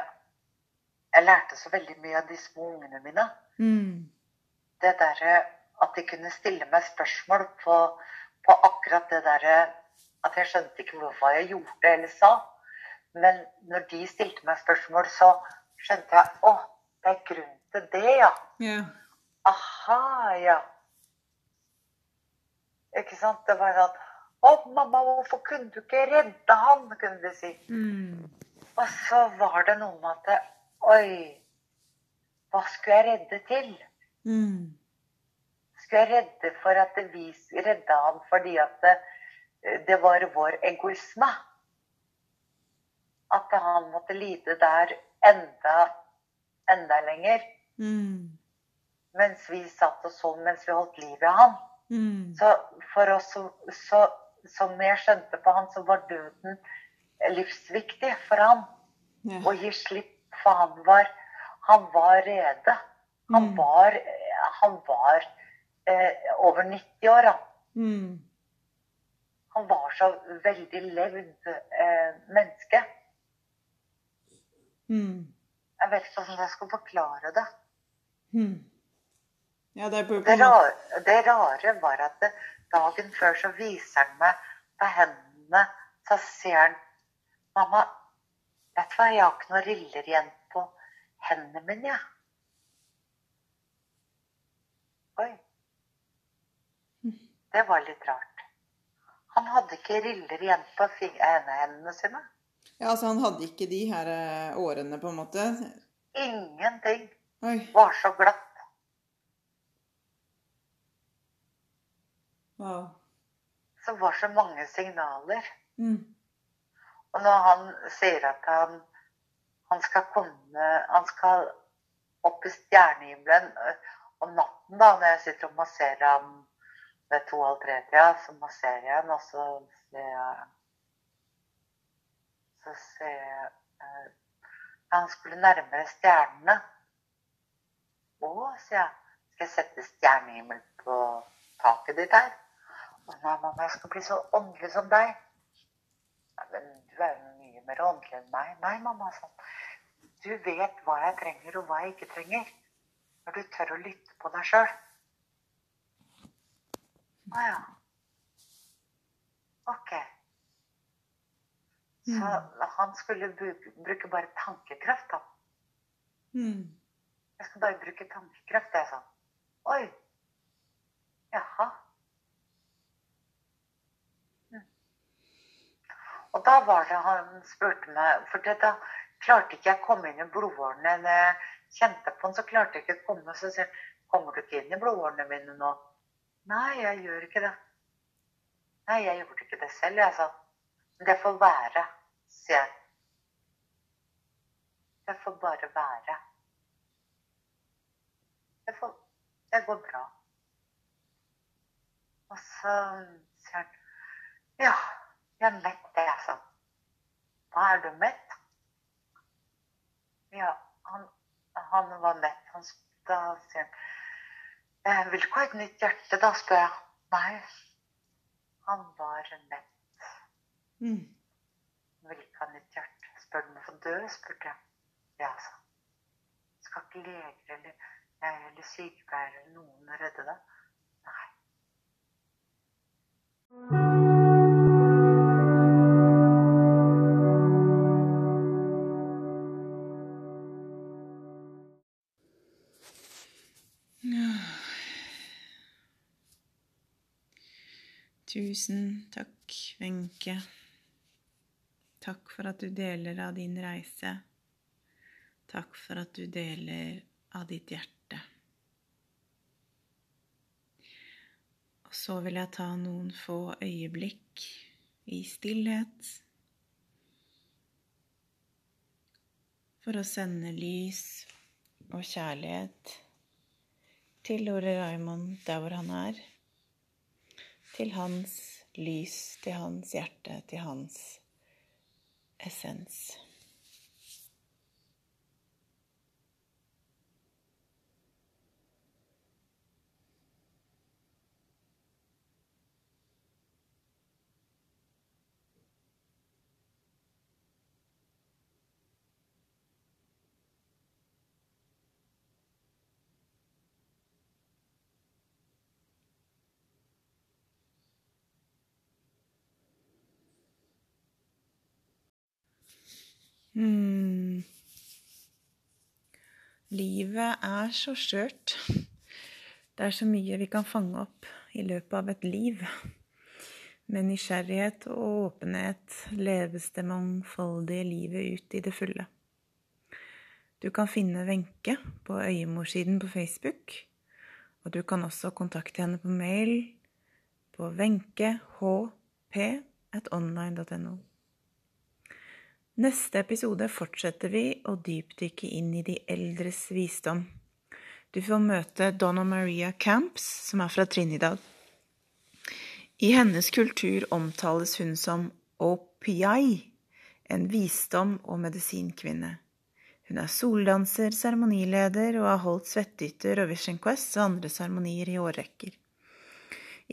Jeg lærte så veldig mye av de små ungene mine. Mm. Det derre at de kunne stille meg spørsmål på, på akkurat det derre At jeg skjønte ikke hvorfor jeg gjorde eller sa. Men når de stilte meg spørsmål, så skjønte jeg å, det er grunn til det, ja. Yeah. Aha, ja. Ikke sant? Det var sånn Å, mamma, hvorfor kunne du ikke redde han? kunne de si. Mm. Og så var det noe med at det, Oi, hva skulle jeg redde til? Mm. skulle jeg redde for at vi redda han fordi at det, det var vår egoisme. At han måtte lide der enda, enda lenger. Mm. Mens vi satt og så mens vi holdt liv i han. Mm. Så for oss, så, så, som jeg skjønte på han, så var døden livsviktig for han. Ja. Å gi slipp, for han var, han var rede. Han Mm. var, han var eh, over 90 år, han. Mm. Han var så veldig levd eh, menneske. Mm. Jeg vet ikke hvordan jeg skal forklare det. Mm. Ja, det Det rare, det rare var at det, dagen før så viser han meg på hendene. Så sier han Mamma, vet du hva, jeg har ikke noen riller igjen på hendene mine, jeg. Oi. Det var litt rart. Han hadde ikke riller igjen på hendene sine. Ja, altså han hadde ikke de her eh, årene, på en måte. Ingenting. Oi. Var så glatt. Wow. Så var så mange signaler. Mm. Og når han sier at han, han skal komme Han skal opp i stjernehimmelen øh, om natten, da, når jeg sitter og masserer ham ved to-halv tre-tida, så masserer jeg ham, og så ser jeg Så ser jeg øh, Han skulle nærmere stjernene. Å, sier jeg. Skal jeg sette stjernehimmel på taket ditt her? Å nei, mamma, jeg skal bli så åndelig som deg. Nei, men du er jo mye mer åndelig enn meg. Nei, mamma, sånn. Du vet hva jeg trenger, og hva jeg ikke trenger. Når du tør å lytte på deg sjøl. Å ja. Ok. Så han skulle bruke, bruke bare tankekraft, da. Mm. Jeg skal bare bruke tankekraft, jeg sa. Oi. Jaha. Mm. Og da var det han spurte meg For da klarte ikke jeg å komme inn i blodårene. Når jeg kjente på den, så klarte jeg ikke å komme. Så sier han, kommer du ikke inn i blodårene mine nå? Nei, jeg gjør ikke det. Nei, jeg gjorde ikke det selv, jeg sa. Det får være, sier jeg. Det får bare være. Det, får, det går bra. Og så sier han Ja, jeg er mett, jeg, sa han. Hva er du mett? Ja, han, han var mett. Han, da sier han «Eh, Vil du ikke ha et nytt hjerte, da? spør jeg. Nei. Han var mett. Mm. Vil ikke ha nytt hjerte. Spør du om å få dø? spurte jeg. Ja, sa han. Skal ikke leger eller eller sykepleiere eller noen redde deg? Nei. Tusen takk, Wenche. Takk for at du deler av din reise. Takk for at du deler av ditt hjerte. Og så vil jeg ta noen få øyeblikk i stillhet for å sende lys og kjærlighet til Ore Raymond der hvor han er til hans lys, til hans hjerte, til hans essens. Hmm. Livet er så skjørt. Det er så mye vi kan fange opp i løpet av et liv. Med nysgjerrighet og åpenhet leves det mangfoldige livet ut i det fulle. Du kan finne Wenche på Øyemorsiden på Facebook, Og du kan også kontakte henne på mail på wenchehp.online.no. Neste episode fortsetter vi å dypdykke inn i de eldres visdom. Du får møte Donna Maria Camps, som er fra Trinidad. I hennes kultur omtales hun som OPI, en visdom- og medisinkvinne. Hun er soldanser, seremonileder og har holdt svettedytter og Vision Quest og andre seremonier i årrekker.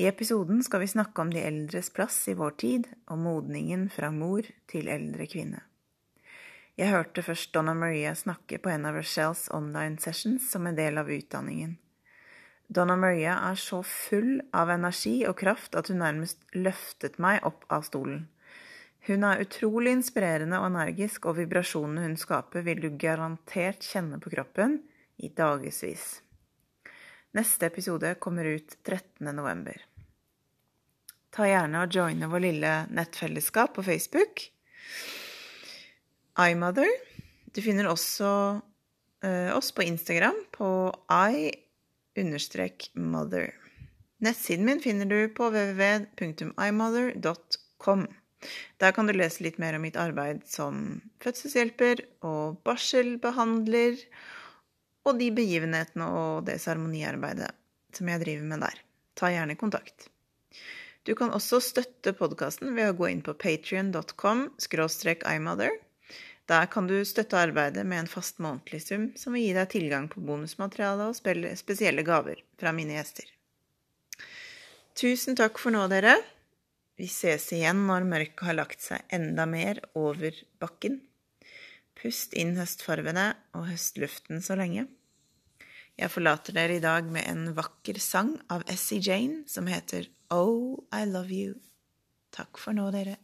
I episoden skal vi snakke om de eldres plass i vår tid, og modningen fra mor til eldre kvinne. Jeg hørte først Donna Maria snakke på en av Rochelles online sessions som en del av utdanningen. Donna Maria er så full av energi og kraft at hun nærmest løftet meg opp av stolen. Hun er utrolig inspirerende og energisk, og vibrasjonene hun skaper, vil du garantert kjenne på kroppen i dagevis. Neste episode kommer ut 13. november. Ta gjerne og joine vår lille nettfellesskap på Facebook iMother. Du finner også uh, oss på Instagram på i-mother. Nettsiden min finner du på www.imother.com. Der kan du lese litt mer om mitt arbeid som fødselshjelper og barselbehandler, og de begivenhetene og det seremoniarbeidet som jeg driver med der. Ta gjerne kontakt. Du kan også støtte podkasten ved å gå inn på patrion.com imother der kan du støtte arbeidet med en fast månedlig sum, som vil gi deg tilgang på bonusmateriale og spesielle gaver fra mine gjester. Tusen takk for nå, dere. Vi ses igjen når mørket har lagt seg enda mer over bakken. Pust inn høstfarvene og høstluften så lenge. Jeg forlater dere i dag med en vakker sang av Essie Jane som heter Oh, I Love You. Takk for nå, dere.